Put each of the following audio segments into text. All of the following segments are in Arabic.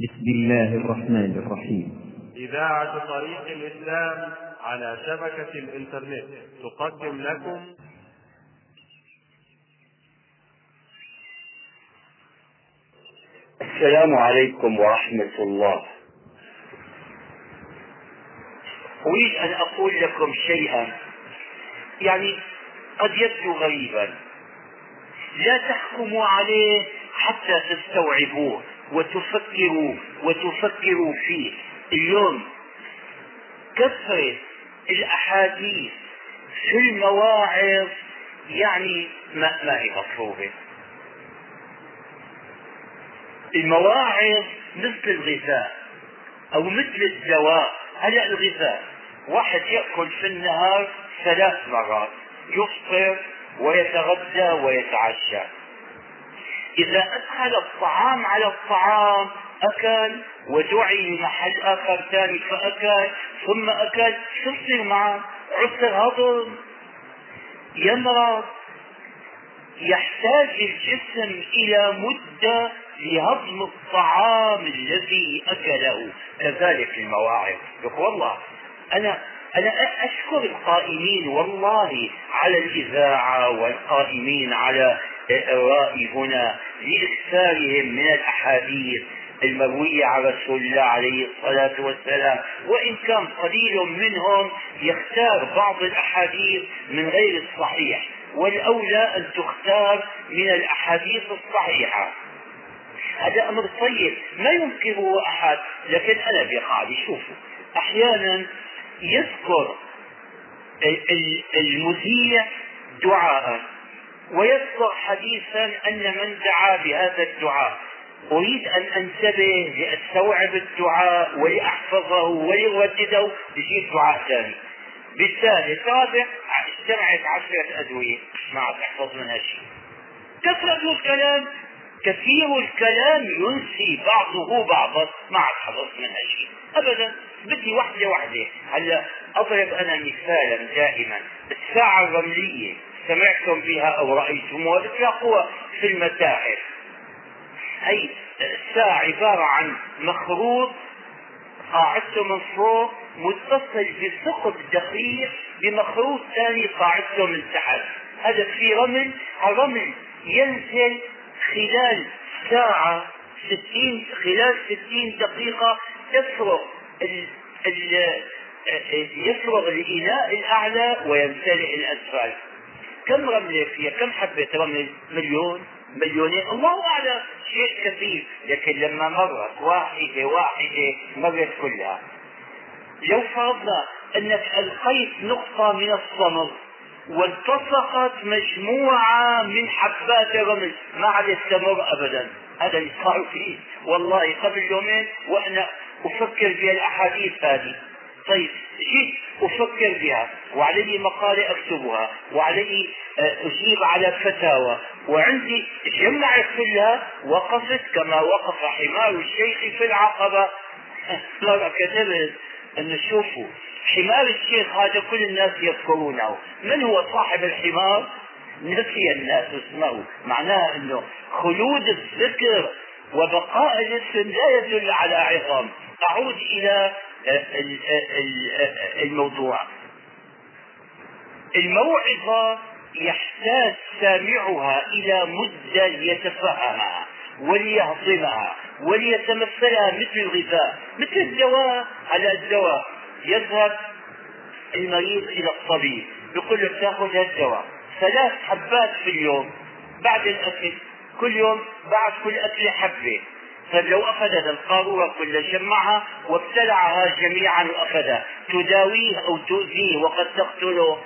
بسم الله الرحمن الرحيم. إذاعة طريق الإسلام على شبكة الإنترنت تقدم لكم. السلام عليكم ورحمة الله. أريد أن أقول لكم شيئا. يعني قد يبدو غريبا. لا تحكموا عليه حتى تستوعبوه. وتفكروا وتفكروا فيه. اليوم كثرة الأحاديث في المواعظ يعني ما, ما هي مطلوبة المواعظ مثل الغذاء أو مثل الدواء. هلا الغذاء؟ واحد يأكل في النهار ثلاث مرات يفطر ويتغدى ويتعشى. إذا أدخل الطعام على الطعام أكل ودعي محل آخر ثاني فأكل ثم أكل شو يصير معه؟ عسر هضم يمرض. يحتاج الجسم إلى مدة لهضم الطعام الذي أكله. كذلك المواعظ. يقول والله أنا أنا أشكر القائمين والله على الإذاعة والقائمين على الرأي هنا لإكثارهم من الأحاديث المروية عن رسول الله عليه الصلاة والسلام. وإن كان قليل منهم يختار بعض الأحاديث من غير الصحيح والأولى أن تختار من الأحاديث الصحيحة. هذا أمر طيب ما ينكره أحد لكن أنا بقاعدة شوفوا أحيانا يذكر المذيع دعاء. ويذكر حديثا أن من دعا بهذا الدعاء. أريد أن أنتبه لأستوعب الدعاء ولأحفظه ولأردده. بجيب دعاء ثاني. بالتالي الرابع اجتمعت عشرة أدوية. ما تحفظ منها شيء. كثرة الكلام. كثير الكلام ينسي بعضه بعضا. ما عاد حفظت منها شيء. ابدا بدي وحده وحده هلأ أضرب أنا مثالا دائما. الساعة الرملية. سمعتم بها أو رايتموها بتلاقوها في المتاحف. هي الساعة عبارة عن مخروط قاعدته من فوق متصل بثقب دقيق بمخروط ثاني قاعدته من تحت. هذا في رمل الرمل ينزل خلال ساعة ستين خلال ستين دقيقة يفرغ يفرغ الإناء الأعلى ويمتلئ الأسفل. كم رملة فيها؟ كم حبة؟ رمل مليون؟ مليونين. الله أعلم. شيء كثير. لكن لما مرت واحدة واحدة مرت كلها. لو فرضنا أنك ألقيت نقطة من الصمغ والتصقت مجموعة من حبات الرمل ما عاد يستمر أبدا. هذا اللي صار فيه. والله قبل يومين وأنا أفكر بهالأحاديث هذه. طيب جيت أفكر بها وعلي مقالة أكتبها وعلي آه، أجيب على فتاوى وعندي جمعت كلها وقفت كما وقف حمار الشيخ في العقبة. مرة كتبت أن شوفوا حمار الشيخ هذا كل الناس يذكرونه. من هو صاحب الحمار؟ نسي الناس اسمه. معناه إنه خلود الذكر وبقاء الاسم لا يدل على عظم. أعود إلى الموضوع. الموعظة يحتاج سامعها إلى مدة ليتفهمها وليهضمها وليتمثلها مثل الغذاء مثل الدواء على الدواء. يذهب المريض إلى الطبيب يقول له تأخذ هالدواء. ثلاث حبات في اليوم بعد الأكل كل يوم بعد كل اكله حبة. طيب لو اخذ القارورة كل جمعها وابتلعها جميعا واخذها تداويه أو تؤذيه وقد تقتله.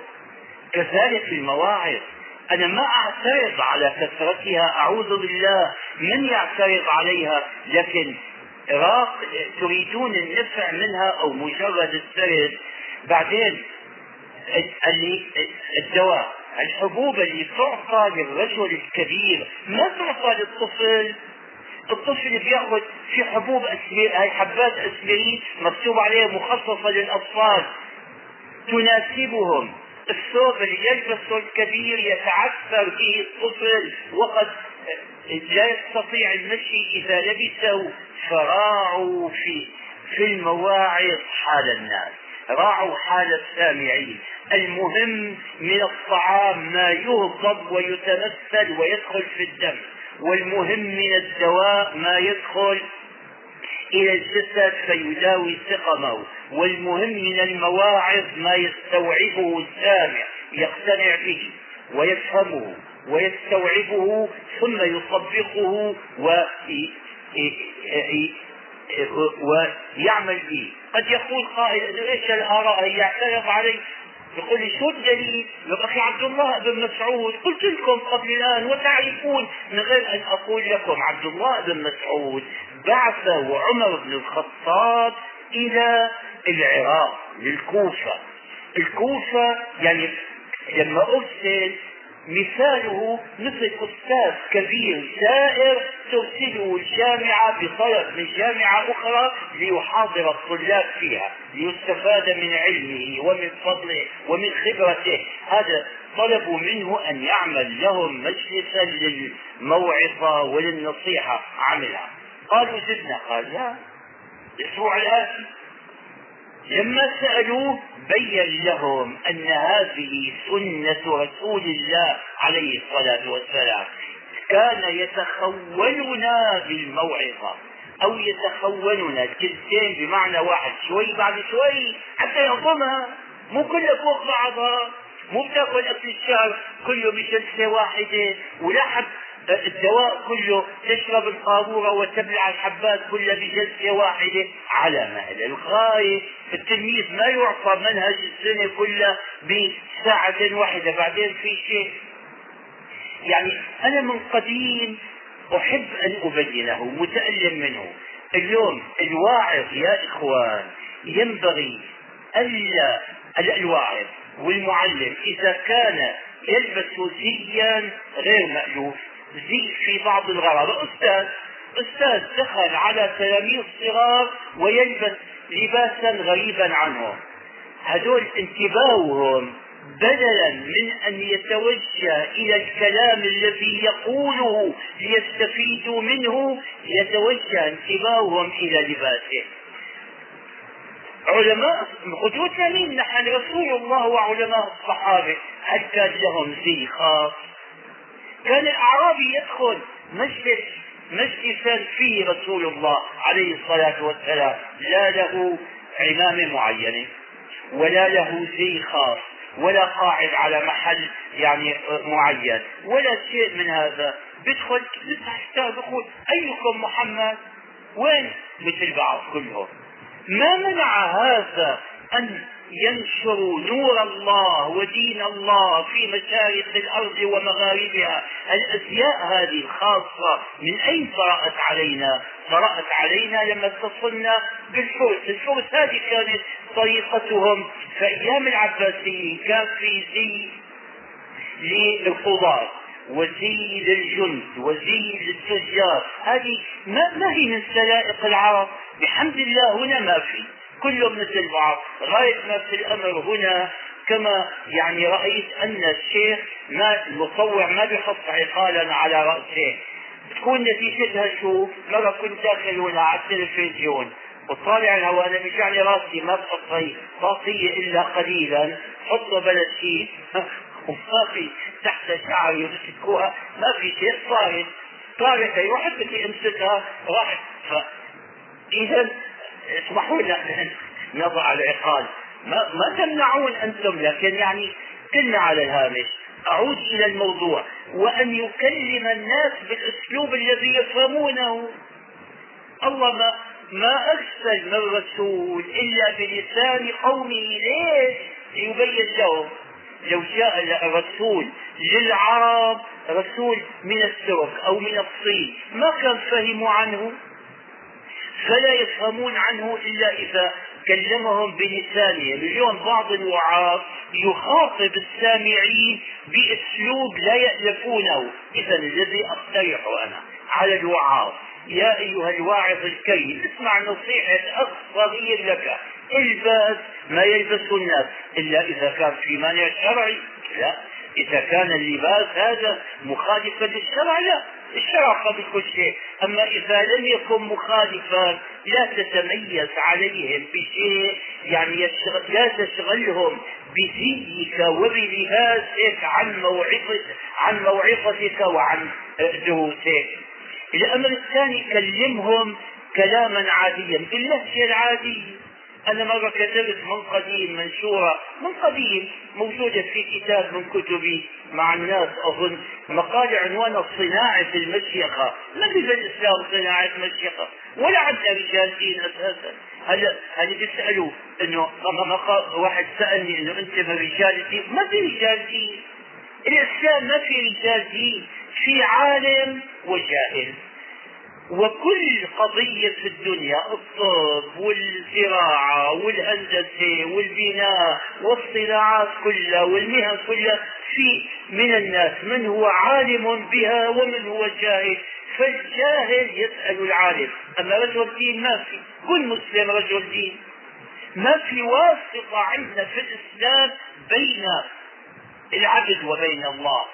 كذلك المواعظ. أنا ما أعترض على كثرتها. أعوذ بالله. من يعترض عليها؟ لكن تريدون النفع منها أو مجرد السرد بعدين الدواء. الحبوب اللي تعطى للرجل الكبير. ما تعطى للطفل. الطفل بيأخذ في حبوب اسبرين هاي حبات اسبرين مكتوب عليها مخصصة للأطفال. تناسبهم. الثوب اللي يلبسه الكبير يتعثر به الطفل وقد لا يستطيع المشي إذا لبسه فراعوا في في المواعظ حال الناس. راعوا حال السامعين. المهم من الطعام ما يهضم ويتمثل ويدخل في الدم. والمهم من الدواء ما يدخل إلى الجسد فيداوي سقمه والمهم من المواعظ ما يستوعبه السامع يقتنع به ويفهمه ويستوعبه ثم يطبقه ويعمل به. قد يقول قائل إيش الآراء؟ يعترض علي يقول لي شو الدليل؟ يا أخي عبد الله بن مسعود قلت لكم قبل الآن وتعرفون من غير أن أقول لكم عبد الله بن مسعود بعثه عمر بن الخطاب إلى العراق للكوفة الكوفة يعني لما أرسل مثاله مثل أستاذ كبير سائر ترسله الجامعة بطلب من جامعة أخرى ليحاضر الطلاب فيها ليستفاد من علمه ومن فضله ومن خبرته. هذا طلبوا منه أن يعمل لهم مجلسا للموعظة وللنصيحة عملها قالوا زدنا؟ قال لا. الأسبوع الآتي. لما سألوه بين لهم أن هذه سنة رسول الله عليه الصلاة والسلام كان يتخولنا بالموعظة أو يتخولنا الكلتين بمعنى واحد شوي بعد شوي حتى يهضمها مو كلها فوق بعضها مو بتأكل أكل الشهر كله بجلسة واحدة ولا حد الدواء كله تشرب القارورة وتبلع الحبات كلها بجلسة واحدة على مهل. الغاية التلميذ ما يعطى منهج السنة كلها بساعة واحدة. بعدين في شيء يعني أنا من قديم أحب أن أبينه متألم منه. اليوم الواعظ يا إخوان ينبغي ألا الواعظ والمعلم إذا كان يلبس زيا غير مألوف. زي في بعض الغرض. أستاذ أستاذ دخل على تلاميذ صغار ويلبس لباسا غريبا عنهم. هدول انتباههم بدلا من أن يتوجه إلى الكلام الذي يقوله ليستفيدوا منه يتوجه انتباههم إلى لباسه. علماء قدوتنا مين نحن رسول الله وعلماء الصحابة. هل كان لهم زي خاص؟ كان الأعرابي يدخل مجلس مجلسا فيه رسول الله عليه الصلاة والسلام. لا له عمامة معينة ولا له زي خاص ولا قاعد على محل يعني معين ولا شيء من هذا. بيدخل بيفتح كتاب يقول أيكم محمد؟ وين؟ مثل بعض كلهم. ما منع هذا أن ينشر نور الله ودين الله في مشارق الأرض ومغاربها. الأزياء هذه الخاصة من أين طرات علينا؟ طرات علينا لما اتصلنا بالفرس، الفرس هذه كانت طريقتهم في أيام العباسيين كان في زي للقضاة وزي للجند وزي للتجار هذه ما, ما هي من سلائق العرب؟ بحمد الله هنا ما في. كلهم مثل بعض غاية ما في الأمر هنا كما يعني رأيت أن الشيخ ما المصور ما بيحط عقالا على رأسه. تكون نتيجتها شو؟ مرة كنت داخل هنا على التلفزيون. وطالع الهواء أنا بيجعني راسي ما بحطي طاقية إلا قليلا. حطه بلا شيء وما في تحت شعري يمسكوها ما في شيء صارت. طارت هي واحد بدي أمسكها. راحت اذا اسمحوا لنا نضع العقال ما, ما تمنعون أنتم لكن يعني كلنا على الهامش أعود إلى الموضوع. وأن يكلم الناس بالأسلوب الذي يفهمونه. الله ما ما أرسل من رسول إلا بلسان قومه. ليش؟ ليبين لهم. لو جاء الرسول للعرب رسول من الترك أو من الصين ما كان فهموا عنه. فلا يفهمون عنه إلا إذا كلمهم بلسانهم اليوم بعض الوعاظ يخاطب السامعين بأسلوب لا يألفونه. إذا الذي أقترحه أنا على الوعاظ. يا أيها الواعظ الكريم اسمع نصيحة أخ صغير لك. البس ما يلبسه الناس. إلا إذا كان في مانع شرعي. لا. إذا كان اللباس هذا مخالفا للشرع لا. الشرف بكل شيء. أما إذا لم يكن مخالفا لا تتميز عليهم بشيء يعني يشغل لا تشغلهم بزيك وبلباسك عن موعظة عن موعظتك وعن دروسك الأمر الثاني كلمهم كلاما عاديا باللهجة العادية أنا مرة كتبت من قديم منشورة. من قديم موجودة في كتاب من كتبي مع الناس أظن. مقال عنوانه صناعة المشيخة. ما في الإسلام صناعة مشيخة ولا عندنا رجال دين أساسا. هلا هلا بيسألوا إنه واحد سألني إنه أنت من رجال الدين ما في رجال دين. الإسلام ما في رجال دين. في عالم وجاهل. وكل قضية في الدنيا الطب والزراعة والهندسة والبناء والصناعات كلها والمهن كلها في من الناس من هو عالم بها ومن هو جاهل. فالجاهل يسأل العالم أما رجل دين ما في كل مسلم رجل دين ما في واسطة عندنا في الإسلام بين العبد وبين الله.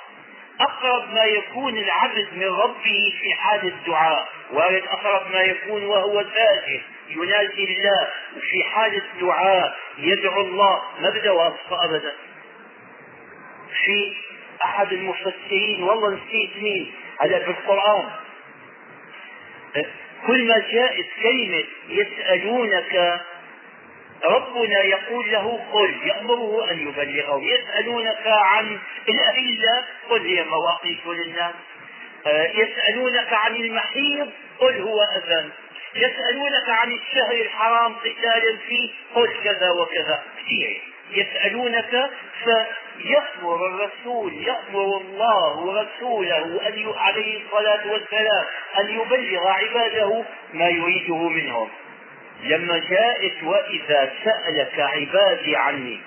أقرب ما يكون العبد من ربه في حال الدعاء وأرد أقرب ما يكون وهو ساجد ينادي الله في حال الدعاء يدعو الله ما بده واسطة أبدا. في أحد المفسرين والله نسيت مين هذا في القرآن. كل ما جاءت كلمة يسألونك ربنا يقول له قل يأمره أن يبلغه يسألونك عن الأهلة قل هي مواقيت للناس. آه، يسألونك عن المحيض قل هو أذن يسألونك عن الشهر الحرام قتال فيه قل كذا وكذا. كثير. يسألونك فيأمر الرسول يأمر الله ورسوله أن عليه الصلاة والسلام أن يبلغ عباده ما يريده منهم. لما جاءت وإذا سألك عبادي عني.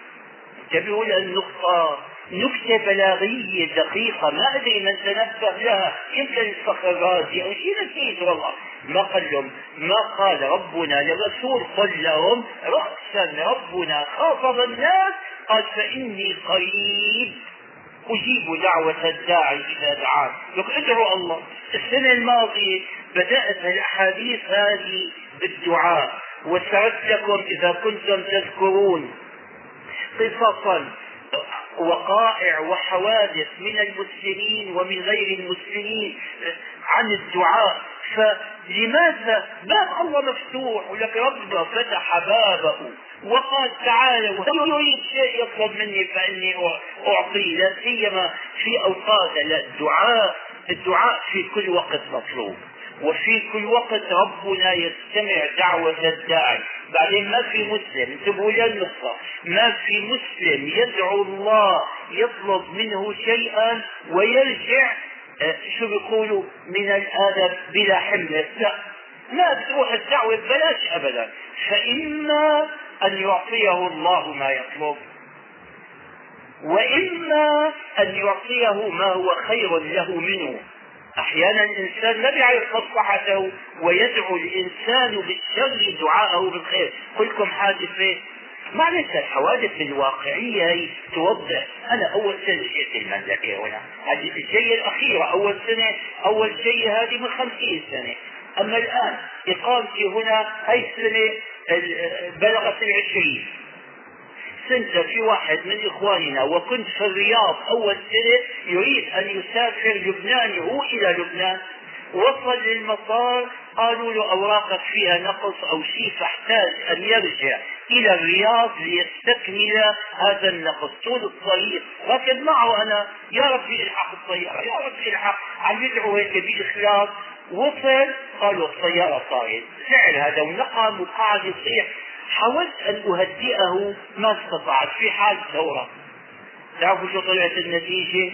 انتبهوا للنقطة نكتة بلاغية دقيقة. ما أدري من تنبه لها. يمكن الرازي أو شيء نسيت والله. ما قال لهم. ما قال ربنا للرسول قل لهم. رأسا ربنا خاطب الناس. قال فإني قريب. أجيب دعوة الداعي إذا دعان. لك ادعوا الله. السنة الماضية بدأت الأحاديث هذه بالدعاء. وسردت لكم إذا كنتم تذكرون قصصا وقائع وحوادث من المسلمين ومن غير المسلمين عن الدعاء. فلماذا باب الله مفتوح ولك ربنا فتح بابه وقال تعالوا يريد شيء يطلب مني فإني اعطيه لا سيما في أوقات الدعاء. الدعاء في كل وقت مطلوب. وفي كل وقت ربنا يستمع دعوة الداعي. بعدين ما في مسلم. انتبهوا للنقطة ما في مسلم يدعو الله يطلب منه شيئا ويرجع آه، شو بيقولوا؟ من الآدب بلا حملة لا. ما بتروح الدعوة ببلاش أبدا. فإما أن يعطيه الله ما يطلب وإما أن يعطيه ما هو خير له منه. أحيانا الإنسان ما بيعرف مصلحته ويدعو الإنسان بالشر دعاءه بالخير. كلكم حادثه معلش الحوادث الواقعية هي توضح. أنا أول سنة جئت المملكة هنا. هذه الجية الأخيرة أول سنة أول جية هذه من خمسين سنة. أما الآن إقامتي هنا هاي السنة بلغت العشرين. سنة في واحد من إخواننا وكنت في الرياض أول سنة يريد أن يسافر لبنان هو إلى لبنان وصل للمطار قالوا له أوراقك فيها نقص أو شيء فاحتاج أن يرجع إلى الرياض ليستكمل هذا النقص. طول الطريق لكن معه أنا يا ربي الحق الطيارة يا ربي الحق عم يدعو هيك بإخلاص. وصل قالوا الطيارة صارت زعل هذا ونقم وقعد يصيح حاولت أن أهدئه ما استطعت في حال ثورة تعرفوا شو طلعت النتيجة؟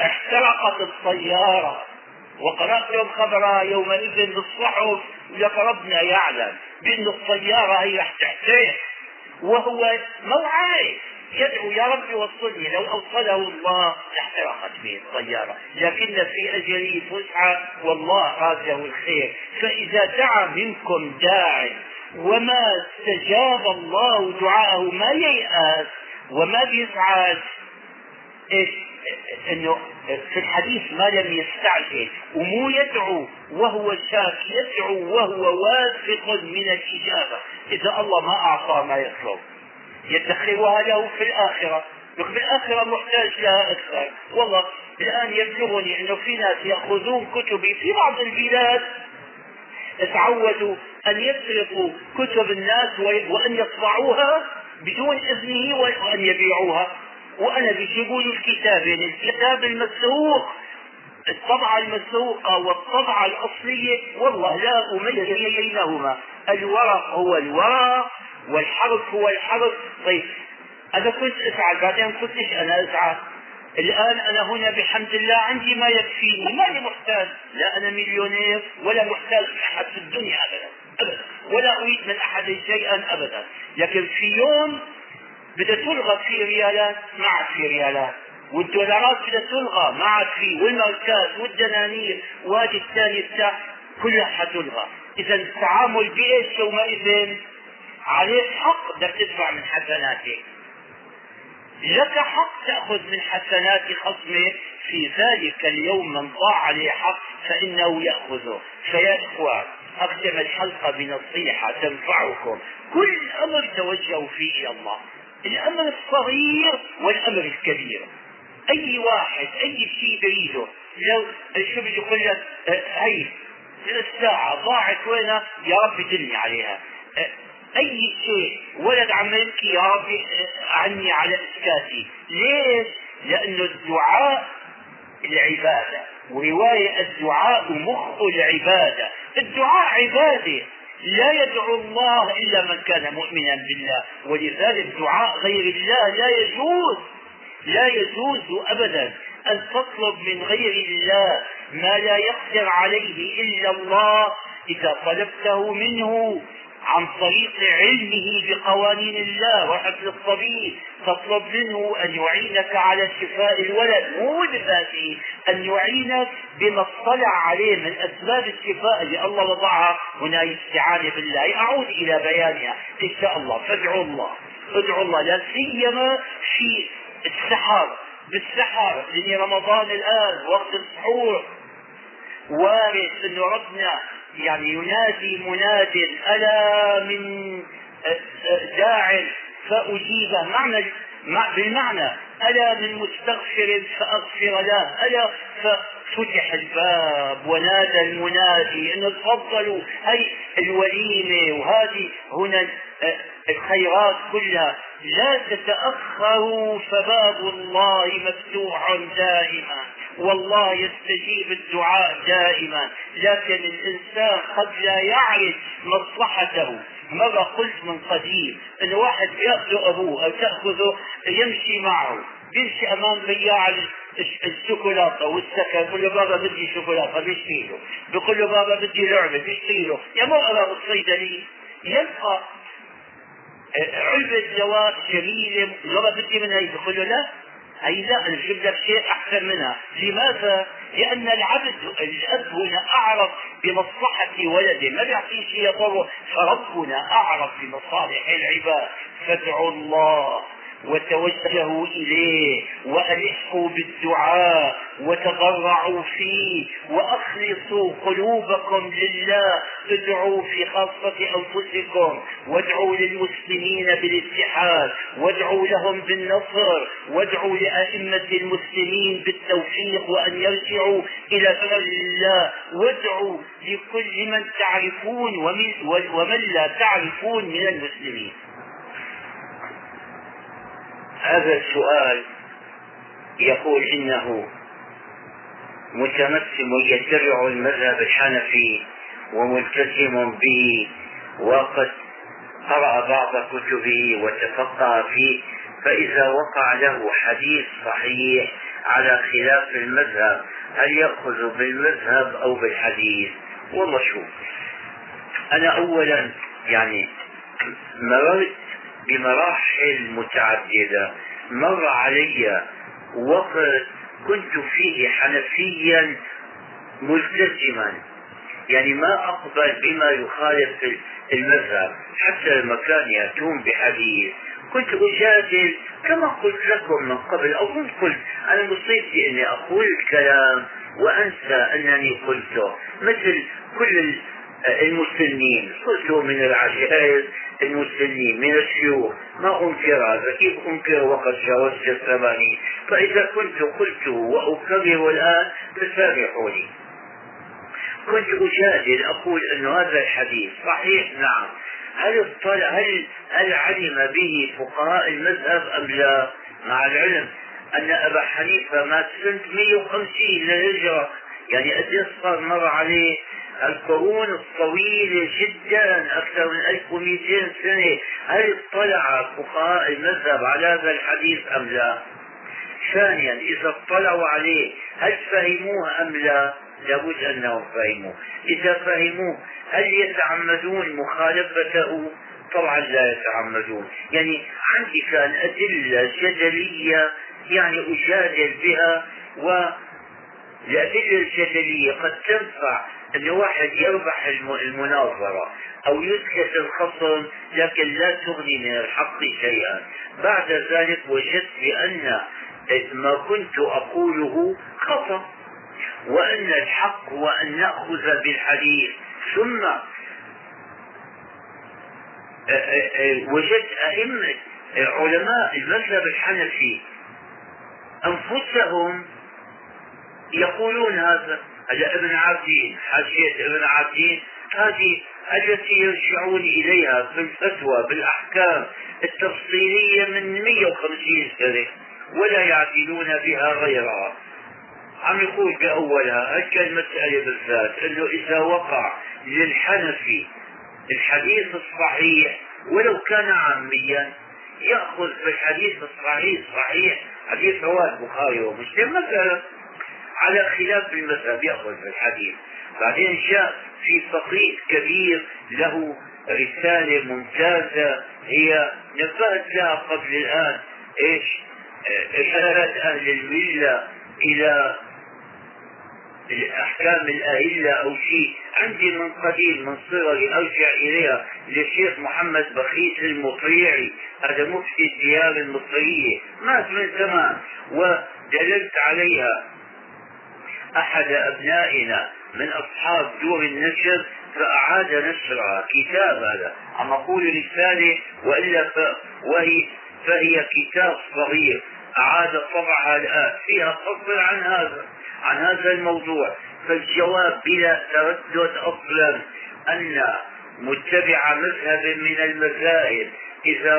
احترقت الطيارة وقرأت يوم خبرها يومئذ بالصحف لك ربنا يعلم بأن الطيارة هي رح تحترق. وهو مو عارف يدعو يا رب وصلني لو أوصله الله لاحترقت به الطياره لكن في اجله فسحه والله راجه الخير. فإذا دعا منكم داع وما استجاب الله دعاءه. ما ييأس وما إيش؟ إنه في الحديث ما لم يستعجل. ومو يدعو وهو شاك يدعو وهو واثق من الإجابة. إذا الله ما أعطى ما يطلب. يدخرها له في الآخرة. في الآخرة محتاج لها أكثر. والله الآن يبلغني أنه في ناس يأخذون كتبي في بعض البلاد. تعودوا أن يسرقوا كتب الناس وأن يطبعوها بدون إذنه وأن يبيعوها. وأنا بيجيبوا لي الكتابين الكتاب المسروق الطبعة المسروقة والطبعة الأصلية والله لا أميز بينهما. الورق هو الورق والحرف هو الحرف. طيب أنا كنت أسعى بعدين كنتش أنا أسعى. الآن أنا هنا بحمد الله عندي ما يكفيني ماني محتاج. لا أنا مليونير ولا محتاج أحد في الدنيا أبدا. أبدا. ولا أريد من أحد شيئا أبدا. لكن في يوم بدها تلغى في ريالات ما عاد في ريالات. والدولارات بدها تلغى ما عاد في. والماركات والدنانير وهذه الثانية بتاع كلها حتلغى إذا التعامل بإيش يومئذ؟ عليك حق بدك تدفع من حسناتك. لك حق تأخذ من حسنات خصمك في ذلك اليوم من ضاع عليه حق فإنه يأخذه. فيا إخوان أختم الحلقة بنصيحة تنفعكم. كل أمر توجهوا فيه إلى الله. الأمر الصغير والأمر الكبير. أي واحد أي شيء بريده لو شو بدي يقول لك هي الساعة ضاعت وينها؟ يا رب دلني عليها. أي شيء. ولد عم يبكي يا ربي عني على إسكاتي. ليش؟ لأنه الدعاء العبادة. ورواية الدعاء مخ العباده الدعاء عبادة لا يدعو الله إلا من كان مؤمنا بالله. ولذلك دعاء غير الله لا يجوز لا يجوز ابدا أن تطلب من غير الله ما لا يقدر عليه إلا الله إذا طلبته منه. عن طريق علمه بقوانين الله وحفظ الطبيب تطلب منه أن يعينك على شفاء الولد. مو بذاته أن يعينك بما اطلع عليه من أسباب الشفاء اللي الله وضعها هنا الاستعانه بالله. أعود إلى بيانها. إن شاء الله. فادعوا الله. ادعوا الله. لا سيما في السحر. بالسحر. لأن رمضان الآن وقت السحور. وارد انه ربنا يعني ينادي مناد ألا من داع فأجيبه معنى بالمعنى ألا من مستغفر فأغفر له ألا ففتح الباب ونادى المنادي أن تفضلوا هي الوليمة وهذه هنا الخيرات كلها لا تتأخروا فباب الله مفتوح دائما. والله يستجيب الدعاء دائما لكن الإنسان قد لا يعرف مصلحته. مرة قلت من قديم؟ أن واحد يأخذ أبوه أو تأخذه يمشي معه يمشي أمام بياع الشوكولاتة والسكر يقول له بابا بدي شوكولاتة بيشتري له. بيقول له بابا بدي لعبة بيشتري له. يمر أمام الصيدلي يلقى علبة دواء جميلة بابا بدي منها يقول له لا. هي لا نجيب لك شيء احسن منها. لماذا؟ لأن العبد الأب هنا أعرف بمصلحة ولده. ما بيعطيه شيء يضره؟ فربنا أعرف بمصالح العباد. فادعوا الله. وتوجهوا إليه وألحوا بالدعاء وتضرعوا فيه وأخلصوا قلوبكم لله ادعوا في خاصة أنفسكم وادعوا للمسلمين بالاتحاد وادعوا لهم بالنصر وادعوا لأئمة المسلمين بالتوفيق وأن يرجعوا إلى فضل الله وادعوا لكل من تعرفون ومن لا تعرفون من المسلمين هذا السؤال يقول إنه متمسم يتبع المذهب الحنفي وملتزم به وقد قرأ بعض كتبه وتفقه فيه فإذا وقع له حديث صحيح على خلاف المذهب هل يأخذ بالمذهب أو بالحديث؟ والله شوف أنا أولا يعني مررت بمراحل متعددة. مر علي وقت كنت فيه حنفيا ملتزما. يعني ما أقبل بما يخالف المذهب. حتى لما كان يأتون بحديث. كنت أجادل كما قلت لكم من قبل أظن قلت. أنا مصيبتي أني أقول الكلام وأنسى أنني قلته. مثل كل المسلمين قلت من العشائر المسلمين من الشيوخ ما أنكر هذا كيف أنكر وقد جاوزت الثمانين فإذا كنت قلته وأكرر الآن فسامحوني. كنت أجادل أقول أن هذا الحديث صحيح نعم. هل اطلع هل هل علم به فقهاء المذهب أم لا؟ مع العلم أن أبا حنيفة مات سنة 150 للهجرة. يعني قد صار مر عليه. القرون الطويلة جدا أكثر من 1200 سنة هل اطلع فقهاء المذهب على هذا الحديث أم لا؟ ثانيا إذا اطلعوا عليه هل فهموه أم لا؟ لابد أنهم فهموه إذا فهموه هل يتعمدون مخالفته طبعا لا يتعمدون يعني عندي كان أدلة جدلية يعني أجادل بها والأدلة الجدلية قد تنفع أن واحد يربح المناظرة أو يسكت الخصم لكن لا تغني من الحق شيئا. بعد ذلك وجدت بأن ما كنت أقوله خطأ وأن الحق هو أن نأخذ بالحديث. ثم وجدت أئمة علماء المذهب الحنفي أنفسهم يقولون هذا. ابن عابدين حاشية ابن عابدين هذه التي يرجعون إليها في الفتوى بالأحكام التفصيلية من 150 سنة ولا يعدلون بها غيرها. عم يقول بأولها هيك المسألة بالذات إنه إذا وقع للحنفي الحديث الصحيح ولو كان عاميا يأخذ بالحديث الصحيح صحيح حديث رواه البخاري ومسلم مثلا. على خلاف المذهب يأخذ بالحديث. بعدين جاء في فقيه كبير له رسالة ممتازة هي نبهت لها قبل الآن إيش؟ إشارة أهل الملة إلى الأحكام الأهلة أو شيء. عندي من قديم من صغري أرجع إليها للشيخ محمد بخيت المطيعي هذا مفتي الديار المصرية مات من زمان ودللت عليها. أحد أبنائنا من أصحاب دور النشر فأعاد نشرها كتاب هذا. عم أقول رسالة وإلا ف... وهي فهي كتاب صغير. أعاد طبعها الآن. فيها فصل عن هذا عن هذا الموضوع. فالجواب بلا تردد أصلا أن متبع مذهب من المذاهب إذا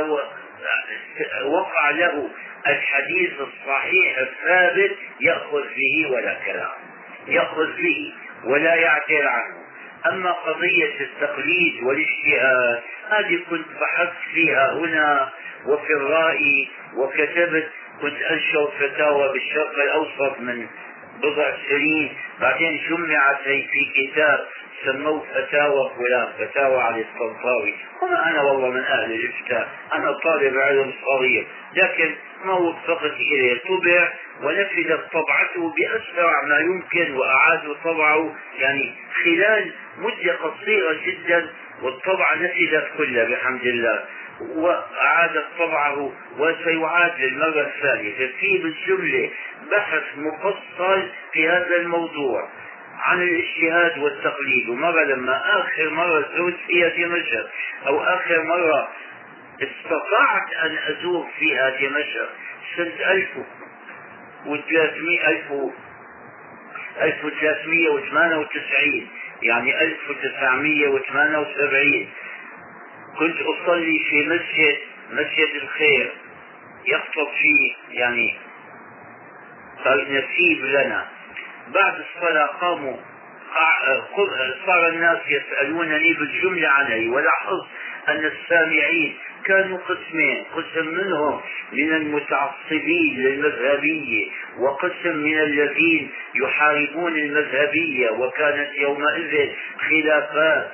وقع له الحديث الصحيح الثابت يأخذ به ولا كلام. ياخذ به ولا يعتر عنه. أما قضية التقليد والاجتهاد هذه كنت بحثت فيها هنا وفي الرأي وكتبت كنت أنشر فتاوى بالشرق الأوسط من بضع سنين. بعدين جمعت هي في كتاب سموه فتاوى فلان فتاوى علي الطنطاوي وما أنا والله من أهل الافتاء أنا طالب علم صغير. لكن ما وفقت إليه. طبع ونفذت طبعته بأسرع ما يمكن واعادوا طبعه. يعني خلال مدة قصيرة جدا والطبعه نفذت كلها بحمد الله. وأعاد طبعه وسيعاد للمرة الثالثة في بالجملة بحث مفصل في هذا الموضوع عن الاجتهاد والتقليد. ومرة لما آخر مرة زرت فيها دمشق أو آخر مرة استطعت أن أزور فيها دمشق سنة 1300 1398 يعني 1978 كنت أصلي في مسجد مسجد الخير يخطب فيه يعني نسيب لنا. بعد الصلاة قاموا صار الناس يسألونني بالجملة عني ولاحظت أن السامعين كانوا قسمين قسم منهم من المتعصبين للمذهبية وقسم من الذين يحاربون المذهبية وكانت يومئذ خلافات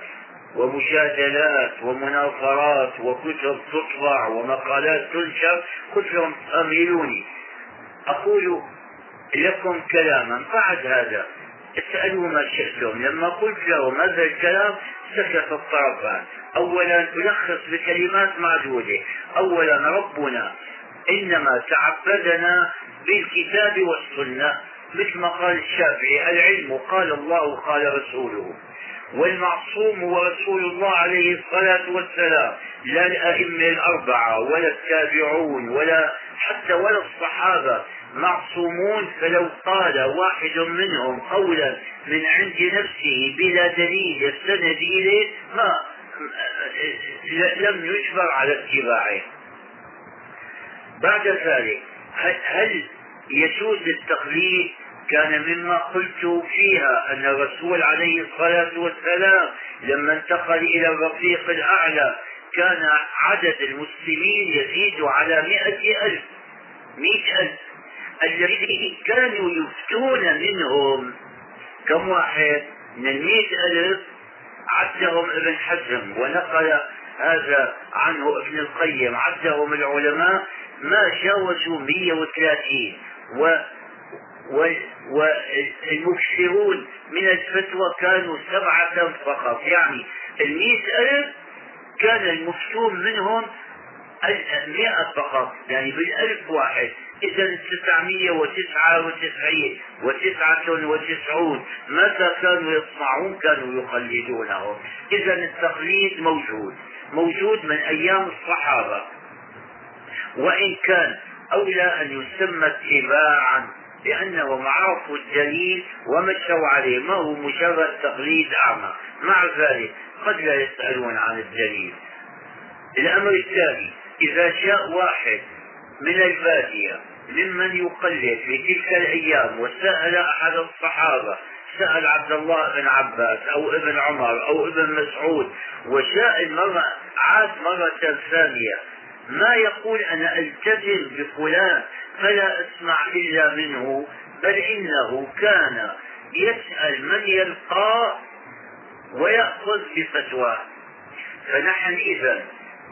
ومجادلات ومناظرات وكتب تطبع ومقالات تنشر قلت لهم أمهلوني أقول لكم كلاما بعد هذا اسألوا ما شئتم. لما قلت لهم هذا الكلام سكت الطرفان أولا ألخص بكلمات معدودة. أولا ربنا إنما تعبدنا بالكتاب والسنة. مثل ما قال الشافعي العلم قال الله قال رسوله. والمعصوم هو رسول الله عليه الصلاة والسلام لا الأئمة الأربعة ولا التابعون ولا حتى ولا الصحابة. معصومون فلو قال واحد منهم قولا من عند نفسه بلا دليل يستند إليه ما لم يجبر على اتباعه. بعد ذلك هل يجوز التقليد؟ كان مما قلت فيها أن الرسول عليه الصلاة والسلام لما انتقل إلى الرفيق الأعلى كان عدد المسلمين يزيد على مئة ألف مئة ألف. الذين كانوا يفتون منهم. كم واحد؟ من المئة ألف عدهم ابن حزم ونقل هذا عنه ابن القيم. عدهم العلماء ما جاوزوا 130 و والمكثرون من الفتوى كانوا سبعة فقط. يعني المئة ألف كان المفتون منهم المئة فقط. يعني بالألف واحد. إذا التسعمية وتسعة وتسعين وتسعة وتسعون ماذا كانوا يصنعون؟ كانوا يقلدونهم. إذا التقليد موجود. موجود من أيام الصحابة. وإن كان أولى أن يسمى اتباعا لأنهم عرفوا الدليل ومشوا عليه ما هو مجرد تقليد أعمى. مع ذلك قد لا يسألون عن الدليل. الأمر الثاني إذا جاء واحد من البادية ممن يقلد في تلك الأيام وسأل أحد الصحابة سأل عبد الله بن عباس أو ابن عمر أو ابن مسعود وجاء المرة عاد مرة ثانية ما يقول أنا ألتزم بفلان فلا أسمع إلا منه بل إنه كان يسأل من يلقاه ويأخذ بفتواه فنحن إذا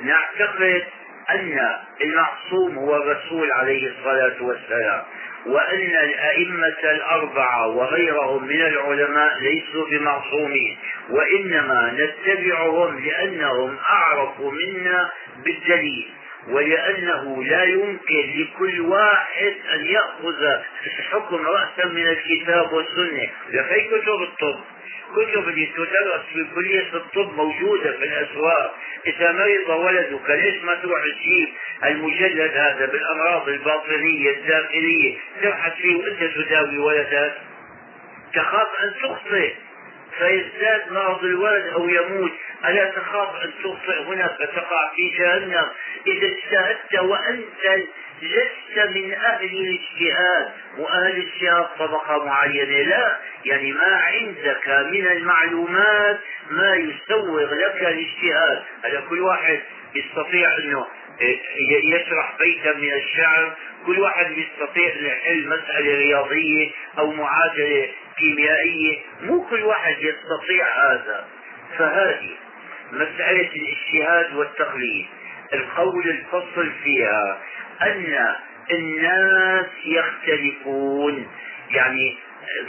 نعتقد أن المعصوم هو الرسول عليه الصلاة والسلام وأن الأئمة الأربعة وغيرهم من العلماء ليسوا بمعصومين وإنما نتبعهم لأنهم أعرفوا منا بالدليل. ولأنه لا يمكن لكل واحد أن يأخذ حكم رأسا من الكتاب والسنة. لفي كتب الطب كتب اللي تدرس في كلية الطب موجودة في الأسواق. إذا مرض ولدك ليش ما تروح تجيب المجلد هذا بالأمراض الباطنية الداخلية؟ تبحث فيه وأنت تداوي ولدك. تخاف أن تخطئ. فيزداد مرض الولد أو يموت ألا تخاف أن تخطئ هنا فتقع في جهنم إذا اجتهدت وأنت لست من أهل الاجتهاد وأهل الاجتهاد طبقة معينة. لا يعني ما عندك من المعلومات ما يسوغ لك الاجتهاد. هذا كل واحد يستطيع أنه يشرح بيتا من الشعر. كل واحد يستطيع يحل مسألة رياضية أو معادلة كيميائية. مو كل واحد يستطيع هذا. فهذه مسألة الاجتهاد والتقليد. القول الفصل فيها أن الناس يختلفون. يعني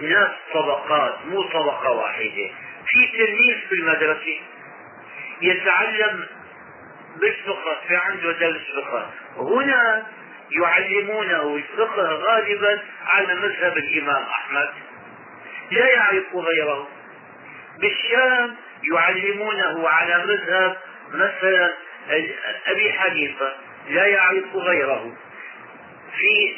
ناس طبقات مو طبقة واحدة. في تلميذ في المدرسة يتعلم بالفقه في عنده درس فقه. هنا يعلمونه الفقه غالبا على مذهب الإمام أحمد. لا يعرف غيره. بالشام يعلمونه على مذهب مثلا أبي حنيفة لا يعرف غيره. في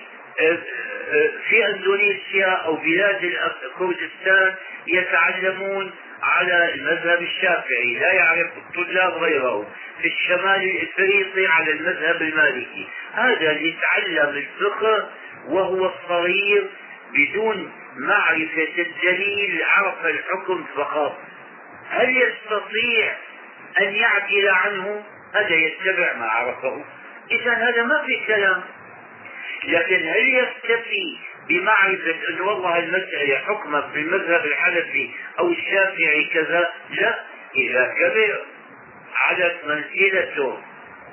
في إندونيسيا أو بلاد كردستان يتعلمون على المذهب الشافعي لا يعرف الطلاب غيره. في الشمال الإفريقي على المذهب المالكي. هذا يتعلم الفقه وهو صغير بدون معرفة الدليل عرف الحكم فقط. هل يستطيع أن يعدل عنه؟ هذا يتبع ما عرفه. إذا هذا ما في كلام. لكن هل يكتفي بمعرفة أن والله المسألة حكمت في المذهب الحنفي أو الشافعي كذا؟ لا. إذا كبر علت منزلته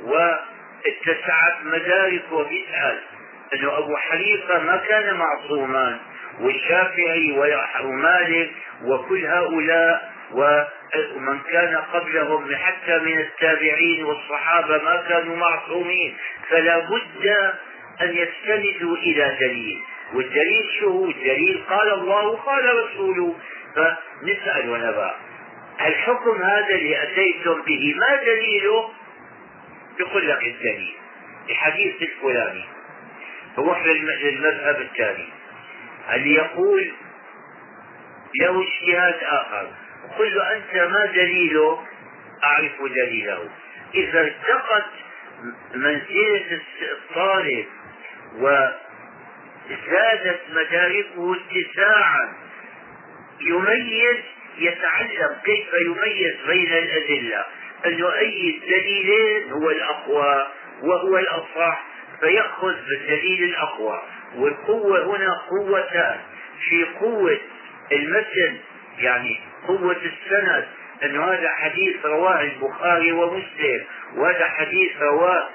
واتسعت مداركه بيسأل أنه أبو حنيفة ما كان معصوما والشافعي ومالك وكل هؤلاء ومن كان قبلهم حتى من التابعين والصحابة ما كانوا معصومين فلا بد أن يستندوا إلى دليل. والدليل شو؟ هو الدليل قال الله قال رسوله. فنسأل ونبأ. الحكم هذا اللي أتيتم به؟ ما دليله؟ يقول لك الدليل. الحديث الفلاني. روح للمذهب الثاني. اللي يقول له اجتهاد آخر. قل له أنت ما دليله أعرف دليله إذا ارتقت منزلة الطالب وزادت مداركه اتساعا يميز يتعلم كيف يميز بين الأدلة. أنه أي الدليلين هو الأقوى وهو الأصح فيأخذ بالدليل الأقوى. والقوة هنا قوتان في قوة المتن يعني قوة السند أن هذا حديث رواه البخاري ومسلم وهذا حديث رواه